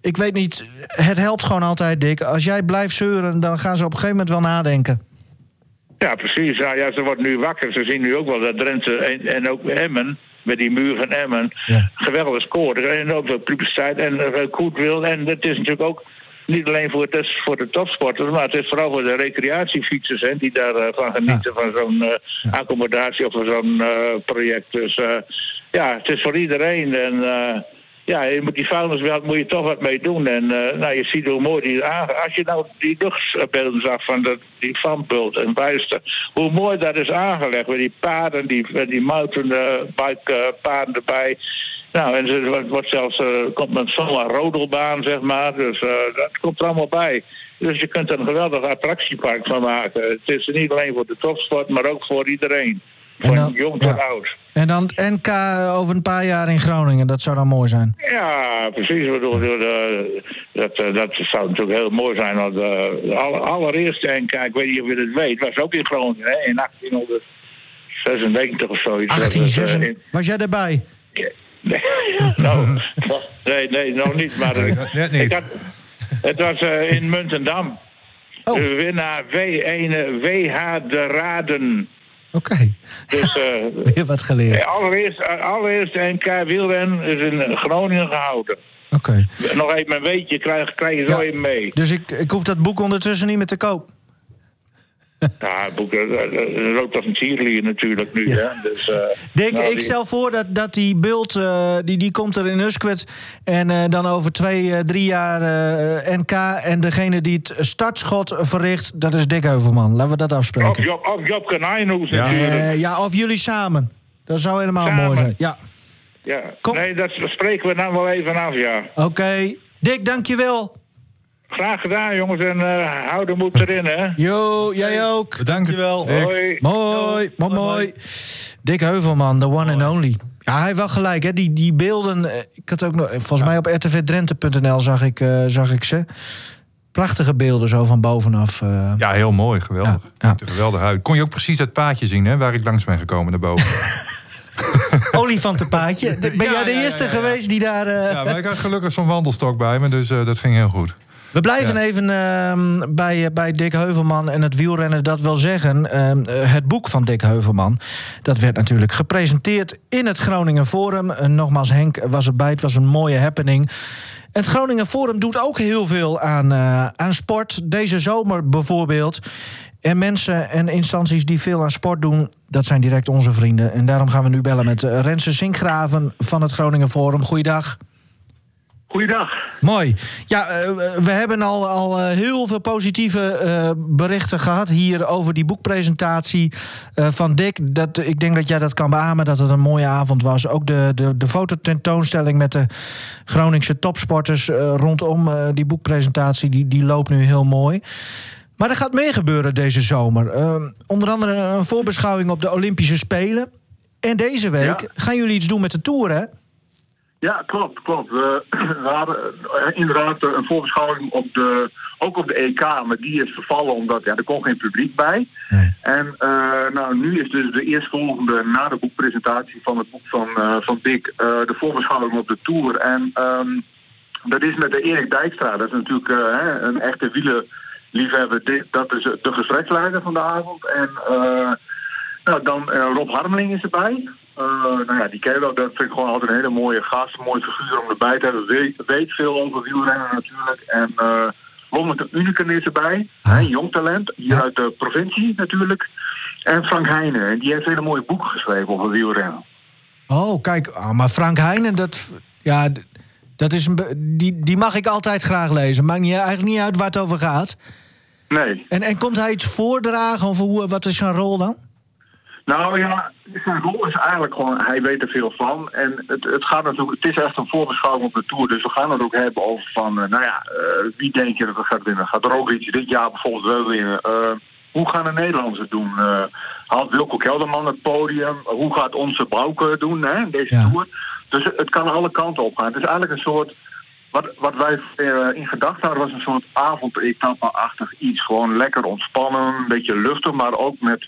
Speaker 2: ik weet niet, het helpt gewoon altijd, Dick. Als jij blijft zeuren, dan gaan ze op een gegeven moment wel nadenken.
Speaker 5: Ja, precies. Ja, ja, ze wordt nu wakker. Ze zien nu ook wel dat Drenthe en, en ook Emmen met die muur van Emmen. Ja. Geweldig scoren. En ook veel publiciteit en uh, goed wil. En het is natuurlijk ook niet alleen voor, het is voor de topsporters, maar het is vooral voor de recreatiefietsers hè, die daarvan uh, van genieten van zo'n uh, accommodatie of van zo'n uh, project. Dus ja, het is voor iedereen. En ja, je die vuilnisbelt moet je toch wat mee doen. En uh, nou, je ziet hoe mooi die Als je nou die luchtbeelden zag van de, die vanbult en buister. Hoe mooi dat is aangelegd. Met die paarden, die, die mountain bike uh, paarden erbij. Nou, en er wordt zelfs, uh, komt met zo'n rodelbaan, zeg maar. Dus dat komt er allemaal bij. Dus je kunt er een geweldig attractiepark van maken. Het is niet alleen voor de topsport, maar ook voor iedereen. Van dan, jong tot ja. oud.
Speaker 2: En dan het NK over een paar jaar in Groningen, dat zou dan mooi zijn.
Speaker 5: Ja, precies. Bedoel, dat, dat zou natuurlijk heel mooi zijn. Want de allereerste NK, ik weet niet of je het weet, was ook in Groningen hè, in 1896 of zoiets.
Speaker 2: 1896? Was jij erbij?
Speaker 5: Nee, nou, nee, nee, nog niet. Maar
Speaker 3: Net niet. Ik had,
Speaker 5: het was uh, in Muntendam. Oh. De winnaar W1 WH de Raden.
Speaker 2: Oké. Okay.
Speaker 5: Dus, uh,
Speaker 2: Weer wat geleerd.
Speaker 5: Allereerst, allereerst NK wielren is in Groningen gehouden.
Speaker 2: Oké.
Speaker 5: Okay. Nog even een weetje krijg, krijg je zo ja. even mee.
Speaker 2: Dus ik, ik hoef dat boek ondertussen niet meer te koop.
Speaker 5: Ja, het boek loopt als een natuurlijk nu. Ja. Hè? Dus, uh,
Speaker 2: Dick, nou, ik die... stel voor dat, dat die bult, uh, die, die komt er in Uskwet. En uh, dan over twee, drie jaar NK. En degene die het startschot verricht, dat is Dick Heuvelman. Laten we dat afspreken. Of
Speaker 5: Job, of Job Kanijnhoes
Speaker 2: ja. ja, of jullie samen. Dat zou helemaal
Speaker 5: samen.
Speaker 2: mooi zijn. Ja.
Speaker 5: Ja, Kom. nee, dat spreken we dan wel even af, ja.
Speaker 2: Oké. Okay. Dick, dankjewel.
Speaker 5: Graag gedaan, jongens. En uh, hou de moed erin, hè.
Speaker 2: Jo, jij ook.
Speaker 3: Bedankt je wel.
Speaker 5: Mooi.
Speaker 2: Mooi, mooi, mooi. Dick Heuvelman, the one and only. Ja, hij heeft wel gelijk, hè. Die, die beelden... Ik had ook nog... Volgens ja. mij op rtvdrenthe.nl zag ik, uh, zag ik ze. Prachtige beelden zo van bovenaf. Uh.
Speaker 3: Ja, heel mooi. Geweldig. Ja, ja. Geweldig uit. Kon je ook precies het paadje zien, hè? Waar ik langs ben gekomen naar boven.
Speaker 2: Olifantenpaadje. Ben ja, jij de ja, eerste geweest die daar... Uh...
Speaker 3: Ja, maar ik had gelukkig zo'n wandelstok bij me, dus uh, dat ging heel goed.
Speaker 2: We blijven even uh, bij, bij Dick Heuvelman en het wielrennen. Dat wil zeggen, uh, het boek van Dick Heuvelman... dat werd natuurlijk gepresenteerd in het Groningen Forum. Uh, nogmaals, Henk was erbij. Het was een mooie happening. Het Groningen Forum doet ook heel veel aan, aan sport. Deze zomer bijvoorbeeld. En mensen en instanties die veel aan sport doen, dat zijn direct onze vrienden. En daarom gaan we nu bellen met Renze Zinkgraven van het Groningen Forum. Goeiedag.
Speaker 6: Goeiedag.
Speaker 2: Mooi. Ja, uh, we hebben al, al uh, heel veel positieve uh, berichten gehad hier over die boekpresentatie van Dick. Dat, ik denk dat jij dat kan beamen, dat het een mooie avond was. Ook de, de, de fototentoonstelling met de Groningse topsporters rondom die boekpresentatie, die, die loopt nu heel mooi. Maar er gaat meer gebeuren deze zomer. onder andere een voorbeschouwing op de Olympische Spelen. En deze week ja. gaan jullie iets doen met de Tour, hè?
Speaker 6: Ja, klopt, klopt. We, we hadden eh, inderdaad een voorbeschouwing op de, ook op de EK, maar die is vervallen omdat ja, er kon geen publiek bij. Nee. En uh, nou, nu is dus de eerstvolgende na de boekpresentatie van het boek van, uh, van Dick uh, de voorbeschouwing op de Tour. En um, dat is met de Erik Dijkstra, dat is natuurlijk een echte wielerliefhebber. Dat is de gespreksleider van de avond. En nou, dan Rob Harmeling is erbij. Uh, nou ja, die ken dat vind ik gewoon altijd een hele mooie gast, een mooie figuur om erbij te hebben. Weet, weet veel over wielrennen natuurlijk. En uh, Lonneke Uniken is erbij, een jong talent, hier ja. uit de provincie natuurlijk. En Frank Heijnen, en die heeft hele mooie boeken geschreven over wielrennen.
Speaker 2: Oh, kijk, ah, maar Frank Heijnen, dat, ja, dat is een, die, die mag ik altijd graag lezen. Maakt niet, eigenlijk niet uit waar het over gaat.
Speaker 6: Nee.
Speaker 2: En, en komt hij iets voordragen over hoe, wat is zijn rol dan?
Speaker 6: Nou ja, zijn rol is eigenlijk gewoon, hij weet er veel van. En het, het gaat natuurlijk, het is echt een voorbeschouwing op de Tour. Dus we gaan het ook hebben over van, uh, nou ja, uh, wie denk je dat er gaat winnen? Gaat Roglic dit jaar bijvoorbeeld wel winnen? Uh, hoe gaan de Nederlanders het doen? haalt Wilco Kelderman het podium? hoe gaat onze Bouke doen, hè, deze ja. Tour? Dus het kan alle kanten op gaan. Het is eigenlijk een soort... Wat, wat wij in gedachten hadden was een soort avondetappe-achtig iets. Gewoon lekker ontspannen, een beetje luchtig, maar ook met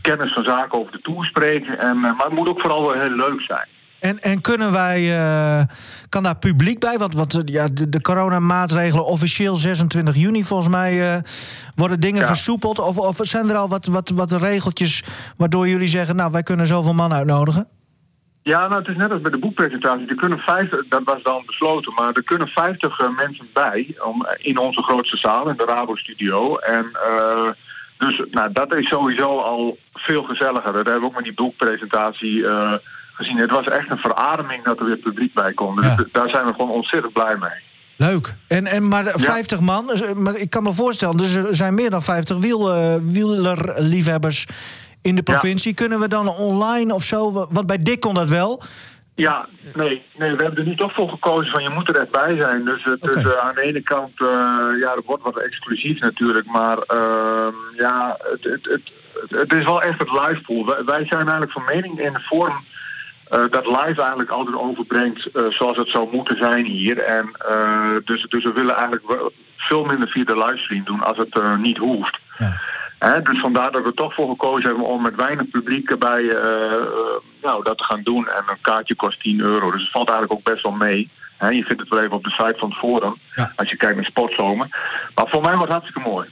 Speaker 6: kennis van zaken over de Tour spreken. En, uh, maar het moet ook vooral wel heel leuk zijn.
Speaker 2: En, en kunnen wij, uh, kan daar publiek bij? Want, want ja, de, de coronamaatregelen officieel 26 juni volgens mij uh, worden dingen ja. versoepeld. Of, of zijn er al wat, wat, wat regeltjes waardoor jullie zeggen, nou wij kunnen zoveel man uitnodigen?
Speaker 6: Ja, nou, het is net als bij de boekpresentatie. Er kunnen 50, dat was dan besloten, maar er kunnen 50 mensen bij om, in onze grootste zaal, in de Rabo Studio. En uh, dus nou, dat is sowieso al veel gezelliger. Dat hebben we ook met die boekpresentatie uh, gezien. Het was echt een verademing dat er weer publiek bij kon. Dus ja. daar zijn we gewoon ontzettend blij mee.
Speaker 2: Leuk. En, en maar 50 ja. man, maar ik kan me voorstellen, dus er zijn meer dan 50 wiel, uh, wielerliefhebbers in de provincie. Ja. Kunnen we dan online of zo? Want bij Dick kon dat wel.
Speaker 6: Ja, nee, nee, we hebben er nu toch voor gekozen van je moet er echt bij zijn. Dus, okay. dus uh, aan de ene kant, uh, ja, het wordt wat exclusief natuurlijk, maar uh, ja, het, het, het, het, is wel echt het live pool. Wij, wij zijn eigenlijk van mening in de vorm uh, dat live eigenlijk altijd overbrengt zoals het zou moeten zijn hier. En dus, dus we willen eigenlijk veel minder via de livestream doen als het niet hoeft. Ja. He, dus vandaar dat we toch voor gekozen hebben om met weinig publiek erbij uh, uh, nou, dat te gaan doen. En een kaartje kost 10 euro. Dus het valt eigenlijk ook best wel mee. He, je vindt het wel even op de site van het forum. Ja. Als je kijkt naar Sportzomer. Maar voor mij was het hartstikke mooi.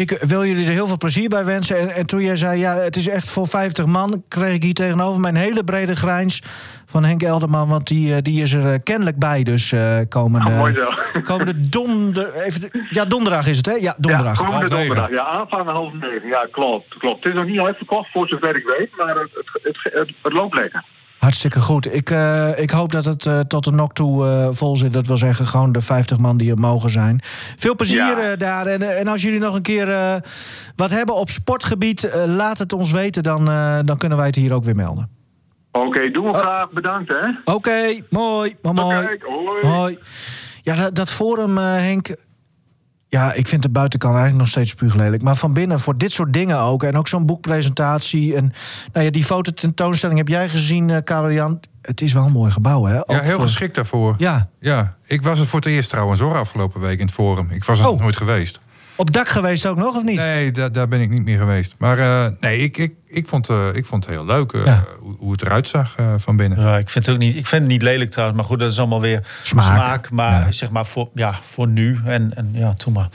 Speaker 2: Ik wil jullie er heel veel plezier bij wensen. En, en, toen jij zei, ja, het is echt voor 50 man... kreeg ik hier tegenover mijn hele brede grijns van Henk Elderman. Want die, die is er kennelijk bij. Dus uh, komende,
Speaker 6: oh, mooi zo.
Speaker 2: komende donder, even, ja, donderdag is het, hè? Ja, donderdag.
Speaker 6: Ja, komende donderdag. Ja, aanvang half negen. Ja, klopt, klopt. Het is nog niet uitverkocht, voor zover ik weet. Maar het, het, het, het, het loopt lekker.
Speaker 2: Hartstikke goed. Ik, uh, ik hoop dat het uh, tot de nok toe uh, vol zit. Dat wil zeggen, gewoon de 50 man die er mogen zijn. Veel plezier ja. daar. En, en als jullie nog een keer wat hebben op sportgebied, laat het ons weten. Dan, dan kunnen wij het hier ook weer melden.
Speaker 6: Oké, okay, doen we graag. Bedankt, hè.
Speaker 2: Oké, okay, mooi. Mooi.
Speaker 6: Okay, hoi.
Speaker 2: hoi. Ja, dat, dat forum, Henk, ja, ik vind de buitenkant eigenlijk nog steeds spuuglelijk. Maar van binnen, voor dit soort dingen ook. En ook zo'n boekpresentatie. En nou ja, die fototentoonstelling heb jij gezien, uh, Karel Jan. Het is wel een mooi gebouw, hè? Ook
Speaker 3: ja, heel
Speaker 2: voor...
Speaker 3: geschikt daarvoor.
Speaker 2: Ja.
Speaker 3: ja. Ik was het voor het eerst trouwens hoor, afgelopen week in het Forum. Ik was er oh. nog nooit geweest.
Speaker 2: Op dak geweest ook nog, of niet?
Speaker 3: Nee, daar, daar ben ik niet meer geweest. Maar uh, nee, ik, ik, ik, vond, uh, ik vond het heel leuk uh, ja. hoe, hoe, het eruit zag van binnen.
Speaker 4: Ja, ik vind het ook niet, ik vind het niet lelijk trouwens. Maar goed, dat is allemaal weer smaak. smaak maar ja. zeg maar voor, ja, voor nu. En, en ja, toen maar.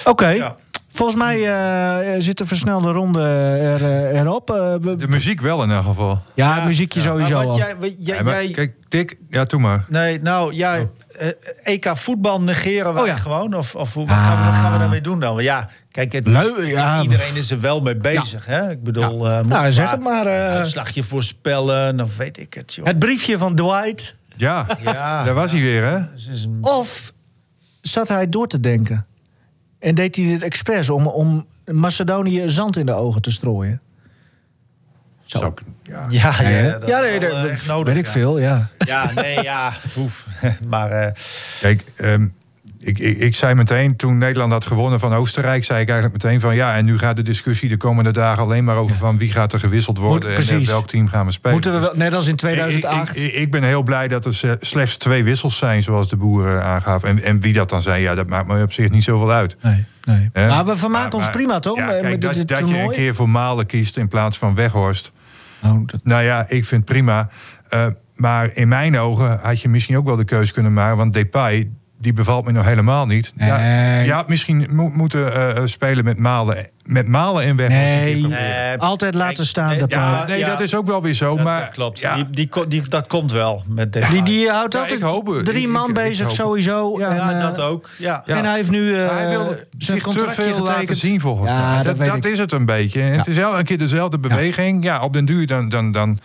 Speaker 2: Oké. Okay. Ja. Volgens mij uh, zit de versnelde ronde er, uh, erop. Uh,
Speaker 3: we... De muziek wel in elk geval.
Speaker 2: Ja, ja muziekje ja. sowieso.
Speaker 4: Wat jij, wat, jij,
Speaker 3: ja, maar,
Speaker 4: jij...
Speaker 3: Kijk, Dick, ja, doe maar.
Speaker 4: Nee, nou ja, oh. EK voetbal negeren wij oh, gewoon? Of, of wat, ah. gaan, we, wat gaan we daarmee doen dan? Ja, kijk, het is, Leu, ja. iedereen is er wel mee bezig. Hè? Ik bedoel,
Speaker 2: ja. nou, zeg het maar.
Speaker 4: uitslagje voorspellen, dan weet ik het. Joh.
Speaker 2: Het briefje van Dwight.
Speaker 3: Ja,
Speaker 4: Ja.
Speaker 3: daar was hij weer, hè?
Speaker 4: Is een-
Speaker 2: Of zat hij door te denken? En deed hij dit expres om, om Macedonië zand in de ogen te strooien? Zo.
Speaker 3: Zou ik- ja.
Speaker 4: Ja, ja,
Speaker 2: Ja,
Speaker 4: dat
Speaker 2: ja,
Speaker 4: is
Speaker 2: nee, dat, dat
Speaker 4: nodig,
Speaker 2: weet ik
Speaker 4: ja.
Speaker 2: veel, ja.
Speaker 4: Ja, nee, ja. Oef. Maar eh,
Speaker 3: Kijk, ehm, ik, ik, ik zei meteen, toen Nederland had gewonnen van Oostenrijk... zei ik eigenlijk meteen van... ja, en nu gaat de discussie de komende dagen alleen maar over... van wie gaat er gewisseld worden en
Speaker 2: precies.
Speaker 3: eh, welk team gaan we spelen.
Speaker 2: Moeten we wel, net als in
Speaker 3: Ik-
Speaker 2: 2008.
Speaker 3: Ik, ik, ik ben heel blij dat er slechts twee wissels zijn, zoals de boeren aangaven. En, en wie dat dan zei, ja, dat maakt me op zich niet zoveel uit.
Speaker 2: nee, nee. Maar we vermaken
Speaker 3: Maar-
Speaker 2: ons
Speaker 3: maar-
Speaker 2: prima, toch?
Speaker 3: Ja, kijk, dat,
Speaker 2: dit
Speaker 3: dat je een keer voor Malen kiest in plaats van Weghorst.
Speaker 2: Oh,
Speaker 3: Nou ja, ik vind prima. Eh, maar in mijn ogen had je misschien ook wel de keuze kunnen maken. Want Depay, die bevalt me nog helemaal niet. Ja,
Speaker 2: Nee.
Speaker 3: misschien mo- moeten eh, eh, spelen met Malen, met Malen en keer
Speaker 2: Nee.
Speaker 4: eh,
Speaker 2: Altijd laten
Speaker 4: kijk,
Speaker 2: staan,
Speaker 4: nee,
Speaker 2: de
Speaker 3: Ja, nee,
Speaker 4: ja.
Speaker 3: dat is ook wel weer zo.
Speaker 4: dat,
Speaker 3: maar
Speaker 4: dat klopt.
Speaker 3: Ja,
Speaker 4: Die, die, dat komt wel met deze.
Speaker 2: Die, die houdt
Speaker 3: Ja,
Speaker 2: altijd
Speaker 3: ik hoop het.
Speaker 2: drie
Speaker 3: Ik-
Speaker 2: man
Speaker 3: ik-
Speaker 2: bezig sowieso.
Speaker 3: Ja,
Speaker 2: en,
Speaker 4: ja,
Speaker 2: eh,
Speaker 4: dat ook. Ja.
Speaker 3: Ja.
Speaker 2: En hij heeft nu eh,
Speaker 3: Maar hij wil
Speaker 2: zijn
Speaker 3: te
Speaker 2: contractje
Speaker 3: veel laten
Speaker 2: getekend.
Speaker 3: zien volgens
Speaker 2: Ja,
Speaker 3: mij.
Speaker 2: dat
Speaker 3: Dat, is het een beetje. En
Speaker 2: Ja.
Speaker 3: Het is elke keer dezelfde beweging. Ja, op den duur dan, dan, dan,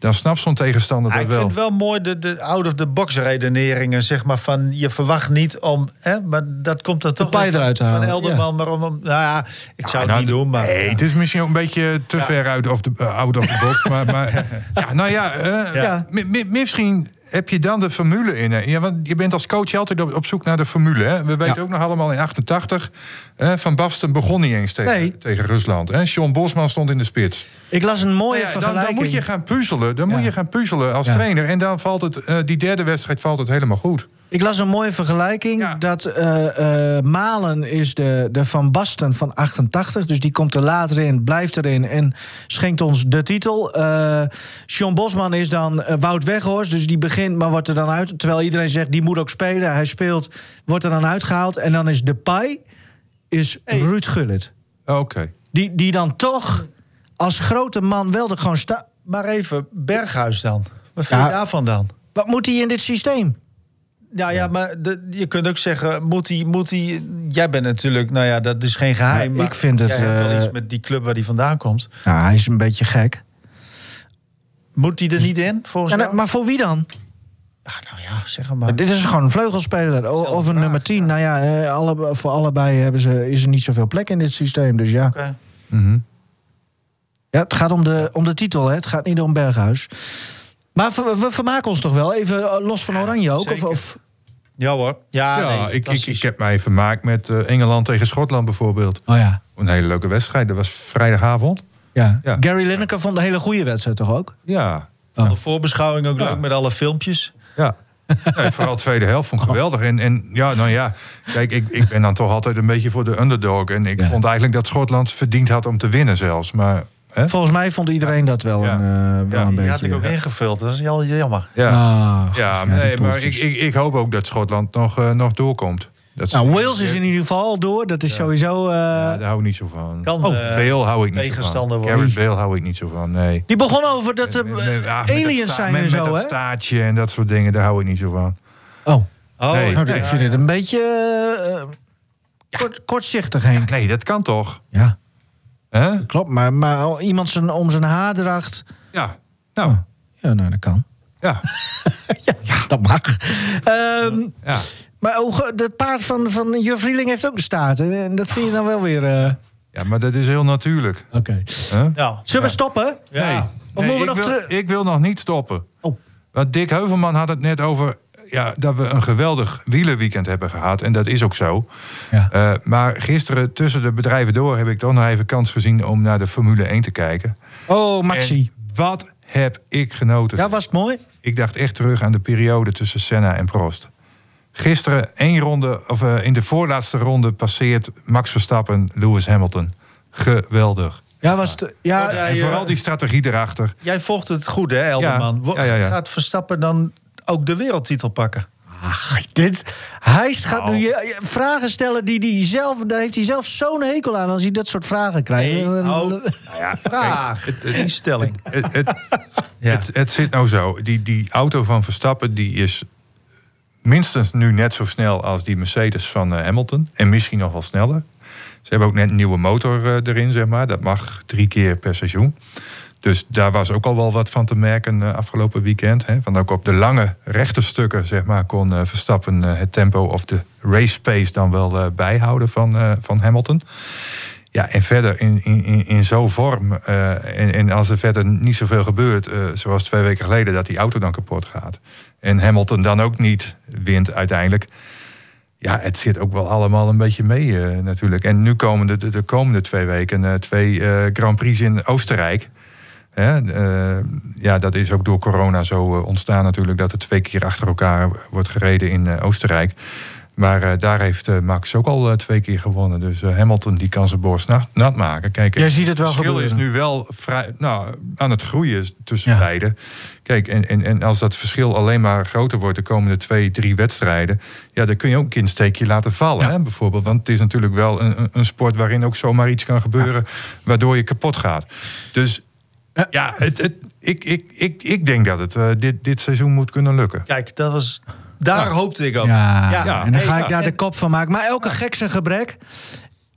Speaker 3: dan snapt zo'n tegenstander
Speaker 4: Ja,
Speaker 3: dat
Speaker 4: ik
Speaker 3: wel.
Speaker 4: vind het wel mooi de, de out-of-the-box redeneringen, zeg maar, van je verwacht niet om, hè, maar dat komt er toch van-
Speaker 2: eruit te
Speaker 4: van
Speaker 2: halen,
Speaker 4: Elderman, maar om, nou ja, ik zou het
Speaker 3: Nou,
Speaker 4: niet doen, maar
Speaker 3: Nee, het is misschien ook een beetje te ver uit of de, uh, out of the box. maar, maar ja, nou ja, eh,
Speaker 2: Ja.
Speaker 3: mi- misschien heb je dan de formule in. Hè? Ja, want je bent als coach altijd op, op zoek naar de formule. Hè? We weten
Speaker 2: Ja.
Speaker 3: ook nog allemaal in 88. hè, Van Basten begon niet eens tegen,
Speaker 2: Nee.
Speaker 3: tegen Rusland. Hè? John Bosman stond in de spits.
Speaker 2: Ik las een mooie
Speaker 3: Nou ja, dan,
Speaker 2: vergelijking.
Speaker 3: dan moet je gaan puzzelen. Dan
Speaker 2: Ja.
Speaker 3: moet je gaan puzzelen als
Speaker 2: Ja.
Speaker 3: trainer. En dan valt het, eh, die derde wedstrijd valt het helemaal goed.
Speaker 2: Ik las een mooie vergelijking.
Speaker 3: Ja.
Speaker 2: Dat eh, eh, Malen is de, de Van Basten van 88. Dus die komt er later in, blijft erin en schenkt ons de titel. Eh Sean Bosman is dan Wout Weghorst. Dus die begint, maar wordt er dan uit. Terwijl iedereen zegt, die moet ook spelen. Hij speelt, wordt er dan uitgehaald. En dan is Depay, is Ruud Gullit.
Speaker 3: Oké.
Speaker 2: Die, die dan toch als grote man wel er gewoon staat.
Speaker 4: maar even Berghuis dan. Wat vind je daarvan dan?
Speaker 2: Wat moet hij in dit systeem?
Speaker 4: Ja, ja, maar de, je kunt ook zeggen, moet hij, moet hij... Jij bent natuurlijk, nou ja, dat is geen geheim.
Speaker 2: Nee,
Speaker 4: maar
Speaker 2: ik vind het,
Speaker 4: Jij hebt wel
Speaker 2: eh,
Speaker 4: iets met die club waar hij vandaan komt.
Speaker 2: Nou, hij is een beetje gek.
Speaker 4: Moet hij er niet in, volgens
Speaker 2: En,
Speaker 4: jou?
Speaker 2: eh, maar voor wie dan?
Speaker 4: Ja, nou ja, zeg maar.
Speaker 2: Dit is gewoon een vleugelspeler. O- Of een
Speaker 4: vraag,
Speaker 2: nummer 10.
Speaker 4: ja.
Speaker 2: Nou ja, eh, alle, voor allebei hebben ze, is er niet zoveel plek in dit systeem. Dus ja.
Speaker 4: Oké.
Speaker 3: Mhm.
Speaker 2: ja het gaat om de, om de titel, hè. het gaat niet om Berghuis. Maar we, we vermaken ons toch wel? Even eh, los van Oranje ook? Of,
Speaker 4: zeker.
Speaker 2: of,
Speaker 4: Ja hoor. Ja,
Speaker 3: Ja,
Speaker 4: nee,
Speaker 3: ik, ik, ik heb mij vermaakt met eh, Engeland tegen Schotland bijvoorbeeld.
Speaker 2: oh ja.
Speaker 3: Een hele leuke wedstrijd. Dat was vrijdagavond.
Speaker 2: ja.
Speaker 3: Ja.
Speaker 2: Gary Lineker vond een hele goede wedstrijd toch ook?
Speaker 3: Ja,
Speaker 4: De voorbeschouwing ook
Speaker 3: Ja.
Speaker 4: leuk met alle filmpjes.
Speaker 3: ja. Nee, vooral de tweede helft vond ik geweldig. En, en ja, nou ja, kijk, ik, ik ben dan toch altijd een beetje voor de underdog. En ik
Speaker 2: Ja.
Speaker 3: vond eigenlijk dat Schotland verdiend had om te winnen zelfs. Maar, hè?
Speaker 2: Volgens mij vond iedereen dat wel,
Speaker 3: Ja.
Speaker 2: een, eh, wel
Speaker 3: Ja,
Speaker 2: een
Speaker 3: die
Speaker 2: beetje.
Speaker 4: Die had ik ook ingevuld. Dat is al jammer.
Speaker 3: Ja,
Speaker 2: Ah,
Speaker 3: ja, nee, maar ik, ik, ik hoop ook dat Schotland nog, eh, nog doorkomt. Dat
Speaker 2: Nou, Wales is in ieder geval al door. Dat is sowieso... eh,
Speaker 3: Ja, daar hou ik niet zo van.
Speaker 4: Kan
Speaker 2: Oh,
Speaker 3: Bale hou ik niet zo
Speaker 4: tegenstander
Speaker 3: van.
Speaker 4: worden.
Speaker 3: Gareth Bale hou ik niet zo van, nee.
Speaker 2: Die begon over dat er
Speaker 3: Met- met- ja, met dat
Speaker 2: aliens zijn
Speaker 3: met,
Speaker 2: en
Speaker 3: met
Speaker 2: zo,
Speaker 3: dat
Speaker 2: hè?
Speaker 3: staartje en dat soort dingen, daar hou ik niet zo van.
Speaker 2: Oh,
Speaker 4: Oh,
Speaker 3: Nee.
Speaker 2: nou, ik vind het een beetje kort, kortzichtig, Henk.
Speaker 3: Nee, dat kan toch?
Speaker 2: Ja,
Speaker 3: Hè?
Speaker 2: klopt. Maar, maar iemand zijn, om zijn haardracht...
Speaker 3: Ja, nou,
Speaker 2: Ja, nou, dat kan.
Speaker 3: ja.
Speaker 2: Ja, dat mag. Ehm,
Speaker 3: ja.
Speaker 2: maar hoe ge- dat paard van, van Juf Rieling heeft ook een staart. En dat vind je dan wel weer... eh,
Speaker 3: Ja, maar dat is heel natuurlijk.
Speaker 2: Oké.
Speaker 4: Ja.
Speaker 2: Zullen we stoppen?
Speaker 4: Ja.
Speaker 3: Nee,
Speaker 2: Of
Speaker 3: nee,
Speaker 2: moeten we
Speaker 3: ik,
Speaker 2: nog
Speaker 3: wil, ik wil nog niet stoppen.
Speaker 2: Oh.
Speaker 3: Want Dick Heuvelman had het net over ja, dat we een geweldig wielerweekend hebben gehad. En dat is ook zo.
Speaker 2: Ja.
Speaker 3: Eh, maar gisteren tussen de bedrijven door heb ik toch nog even kans gezien om naar de Formule 1 te kijken.
Speaker 2: Oh, Maxi.
Speaker 3: En wat heb ik genoten.
Speaker 2: Ja, was het mooi?
Speaker 3: Ik dacht echt terug aan de periode tussen Senna en Prost. Gisteren één ronde, of eh, in de voorlaatste ronde passeert Max Verstappen Lewis Hamilton. Geweldig.
Speaker 2: Ja, was het... Ja,
Speaker 4: Oh, ja,
Speaker 3: En vooral die strategie erachter.
Speaker 4: Jij volgt het goed, hè, Elderman?
Speaker 3: Ja,
Speaker 4: Wo-
Speaker 3: ja, ja, ja.
Speaker 4: Gaat Verstappen dan ook de wereldtitel pakken?
Speaker 2: Ach, dit... Hij gaat
Speaker 3: Nou.
Speaker 2: nu je- vragen stellen die hij zelf... Daar heeft hij zelf zo'n hekel aan als hij dat soort vragen krijgt.
Speaker 4: Nee,
Speaker 2: En-
Speaker 4: oh.
Speaker 3: Nou ja,
Speaker 4: Vraag, die stelling.
Speaker 3: het, het,
Speaker 4: Ja.
Speaker 3: het, het zit nou zo. Die, die auto van Verstappen die is minstens nu net zo snel als die Mercedes van eh, Hamilton. En misschien nog wel sneller. Ze hebben ook net een nieuwe motor eh, erin, zeg maar. Dat mag drie keer per seizoen. Dus daar was ook al wel wat van te merken uh, afgelopen weekend. Hè. Want ook op de lange rechte stukken zeg maar, kon uh, Verstappen uh, het tempo of de race pace dan wel bijhouden van, van Hamilton. Ja, en verder in, in, in zo'n vorm. en, en, als er verder niet zoveel gebeurt, zoals twee weken geleden, dat die auto dan kapot gaat. En Hamilton dan ook niet wint uiteindelijk. Ja, het zit ook wel allemaal een beetje mee natuurlijk. En nu komen de, de, de komende twee weken twee Grand Prix in Oostenrijk. Uh, ja, dat is ook door corona zo uh, ontstaan natuurlijk... dat er twee keer achter elkaar wordt gereden in uh, Oostenrijk. Maar daar heeft Max ook al twee keer gewonnen. Dus Hamilton die kan zijn borst nat, nat maken. Kijk,
Speaker 2: Jij ziet het wel
Speaker 3: Het verschil
Speaker 2: gebeuren.
Speaker 3: is nu wel vrij, nou, aan het groeien tussen ja. beiden. Kijk, en, en, en als dat verschil alleen maar groter wordt... de komende twee, drie wedstrijden... ja, dan kun je ook een steekje laten vallen, ja. hè, bijvoorbeeld. Want het is natuurlijk wel een, een sport waarin ook zomaar iets kan gebeuren... waardoor je kapot gaat. Dus ja, het, het, ik, ik, ik, ik denk dat het uh, dit, dit seizoen moet kunnen lukken.
Speaker 4: Kijk, dat was, daar ja. hoopte ik ook.
Speaker 2: Ja, ja. en dan ga ik daar de kop van maken. Maar elke gek zijn gebrek.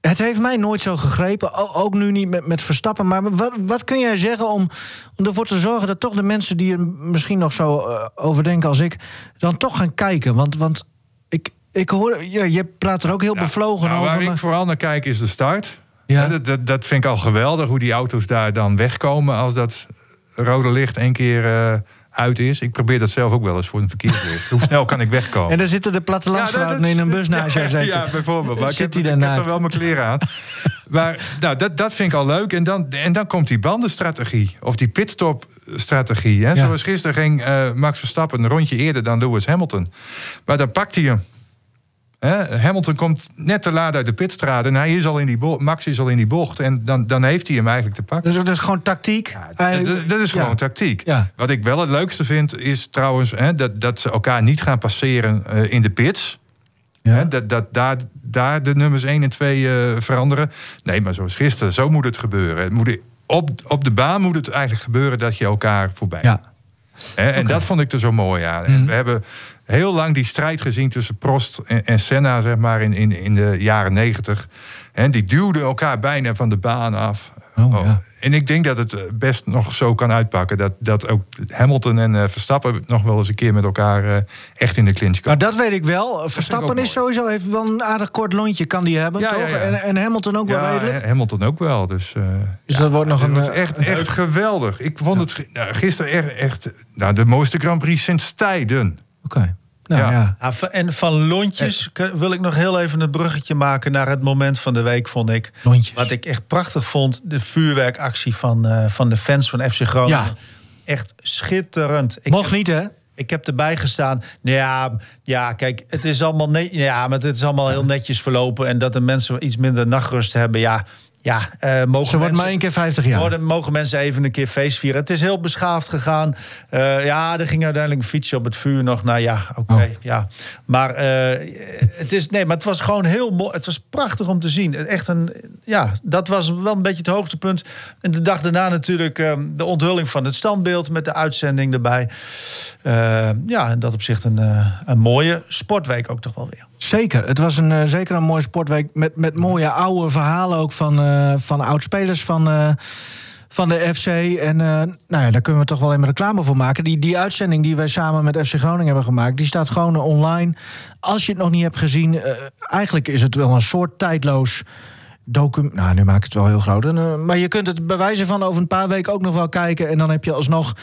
Speaker 2: Het heeft mij nooit zo gegrepen. Ook nu niet met, met Verstappen. Maar wat, wat kun jij zeggen om, om ervoor te zorgen dat toch de mensen die er misschien nog zo uh, over denken als ik. dan toch gaan kijken? Want, want ik, ik hoor. Ja, je praat er ook heel bevlogen
Speaker 3: nou,
Speaker 2: over.
Speaker 3: Waar
Speaker 2: maar...
Speaker 3: ik vooral naar kijk is de start. Ja. Dat, dat, dat, vind ik al geweldig, hoe die auto's daar dan wegkomen als dat rode licht één keer uh, uit is. Ik probeer dat zelf ook wel eens voor een verkeerslicht. hoe snel kan ik wegkomen?
Speaker 2: En dan zitten de plattelandsvrouwen ja, in een bus naast jou zeker?
Speaker 3: Ja, bijvoorbeeld. Maar
Speaker 2: Zit
Speaker 3: ik,
Speaker 2: heb,
Speaker 3: ik heb er wel mijn kleren aan. maar nou, dat, dat vind ik al leuk. En dan, en dan komt die bandenstrategie. Of die pitstop-strategie. Hè? Zoals gisteren ging uh, Max Verstappen een rondje eerder dan Lewis Hamilton. Maar dan pakt hij hem. He, Hamilton komt net te laat uit de pitstraat en hij is al in die bocht, Max is al in die bocht en dan, dan heeft hij hem eigenlijk te pakken.
Speaker 2: Dus dat is gewoon tactiek?
Speaker 3: Ja, dat, dat, is gewoon ja. tactiek. Ja. Wat ik wel het leukste vind is trouwens he, dat, dat ze elkaar niet gaan passeren uh, in de pits. He, dat, dat daar, daar de nummers 1 en 2 uh, veranderen. Nee, maar zoals gisteren, zo moet het gebeuren. Het moet, op, op de baan moet het eigenlijk gebeuren dat je elkaar voorbij
Speaker 2: ja.
Speaker 3: En okay. dat vond ik er zo mooi aan. Mm. We hebben heel lang die strijd gezien tussen Prost en, en Senna, zeg maar, in, in, in de jaren negentig. En die duwden elkaar bijna van de baan af.
Speaker 2: Oh, oh. Ja.
Speaker 3: En ik denk dat het best nog zo kan uitpakken. Dat, dat ook Hamilton en uh, Verstappen nog wel eens een keer met elkaar uh, echt in de clinch komen.
Speaker 2: Maar dat weet ik wel. Verstappen is sowieso heeft wel een aardig kort lontje, kan die hebben,
Speaker 3: ja,
Speaker 2: toch?
Speaker 3: Ja,
Speaker 2: en, en, Hamilton ook wel redelijk.
Speaker 3: Hamilton ook wel. Dus, uh,
Speaker 2: dus dat wordt nog een.
Speaker 3: Wordt echt, echt geweldig. Ik vond het nou, gisteren echt, echt nou, de mooiste Grand Prix sinds tijden.
Speaker 2: Oké. Okay. Nou, ja.
Speaker 4: Ja. Ja, en van lontjes wil ik nog heel even het bruggetje maken naar het moment van de week, vond ik.
Speaker 2: Lontjes.
Speaker 4: Wat ik echt prachtig vond, de vuurwerkactie van, uh, van de fans van FC Groningen.
Speaker 2: Ja.
Speaker 4: Echt schitterend. Ik
Speaker 2: Mocht
Speaker 4: heb,
Speaker 2: niet, hè?
Speaker 4: Ik heb erbij gestaan. Ja, ja, kijk, het is allemaal net, ja, maar het is allemaal heel netjes verlopen. En dat de mensen iets minder nachtrust hebben, ja. Ja, uh, mogen
Speaker 2: Ze wordt maar één keer 50 jaar.
Speaker 4: Worden, mogen mensen even een keer feest vieren. Het is heel beschaafd gegaan. Uh, ja, er ging uiteindelijk een fietsje op het vuur nog. Nou ja, oké. Okay, oh. ja. Maar, uh, het is, nee, maar het was gewoon heel mooi. Het was prachtig om te zien. Echt een, ja, dat was wel een beetje het hoogtepunt. En de dag daarna natuurlijk um, de onthulling van het standbeeld... met de uitzending erbij. ja, en dat op zich een, een mooie sportweek ook toch wel weer.
Speaker 2: Zeker. Het was een, uh, zeker een mooie sportweek met, met mooie oude verhalen ook van, uh, van oud-spelers van, uh, van de FC. En nou ja, daar kunnen we toch wel even reclame voor maken. Die, die uitzending die wij samen met FC Groningen hebben gemaakt, die staat gewoon online. Als je het nog niet hebt gezien, eigenlijk is het wel een soort tijdloos document. Nou, nu maak ik het wel heel groot. En, maar je kunt het bij wijze van over een paar weken ook nog wel kijken. En dan heb je alsnog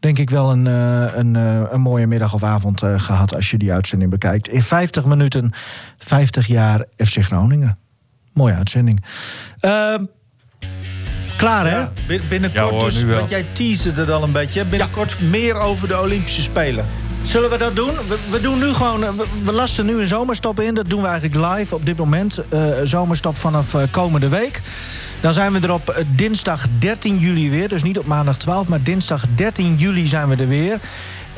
Speaker 2: denk ik wel een, uh, een, uh, een mooie middag of avond uh, gehad als je die uitzending bekijkt. In 50 minuten, 50 jaar FC Groningen. Mooie uitzending. Ehm, klaar, hè?
Speaker 4: Ja, binnenkort, ja, hoor, dus, want jij teasde het al een beetje. Binnenkort ja. meer over de Olympische Spelen.
Speaker 2: Zullen we dat doen? We, doen nu gewoon. We, we, lasten nu een zomerstop in. Dat doen we eigenlijk live op dit moment. zomerstop vanaf komende week. Dan zijn we er op dinsdag 13 juli weer. Dus niet op maandag 12, maar dinsdag 13 juli zijn we er weer.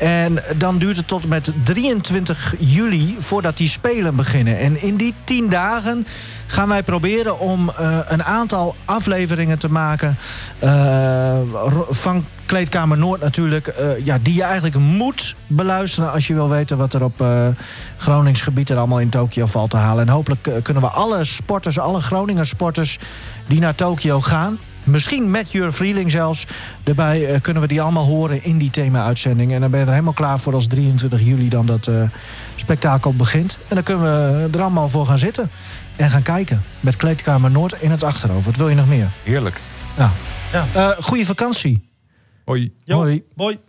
Speaker 2: En dan duurt het tot met 23 juli voordat die spelen beginnen. En in die 10 dagen gaan wij proberen om uh, een aantal afleveringen te maken. Uh, van Kleedkamer Noord natuurlijk. Uh, ja, die je eigenlijk moet beluisteren als je wil weten wat er op Gronings gebied er allemaal in Tokio valt te halen. En hopelijk kunnen we alle sporters, alle Groninger sporters die naar Tokio gaan. Misschien met Jur Vrieling zelfs. Daarbij eh, kunnen we die allemaal horen in die thema-uitzending. En dan ben je er helemaal klaar voor als 23 juli dan dat uh, spektakel begint. En dan kunnen we er allemaal voor gaan zitten. En gaan kijken. Met Kleedkamer Noord in het achterhoofd. Wat wil je nog meer?
Speaker 3: Heerlijk.
Speaker 2: Ja. ja. Uh, goeie vakantie.
Speaker 3: Hoi.
Speaker 2: Hoi.
Speaker 4: Hoi.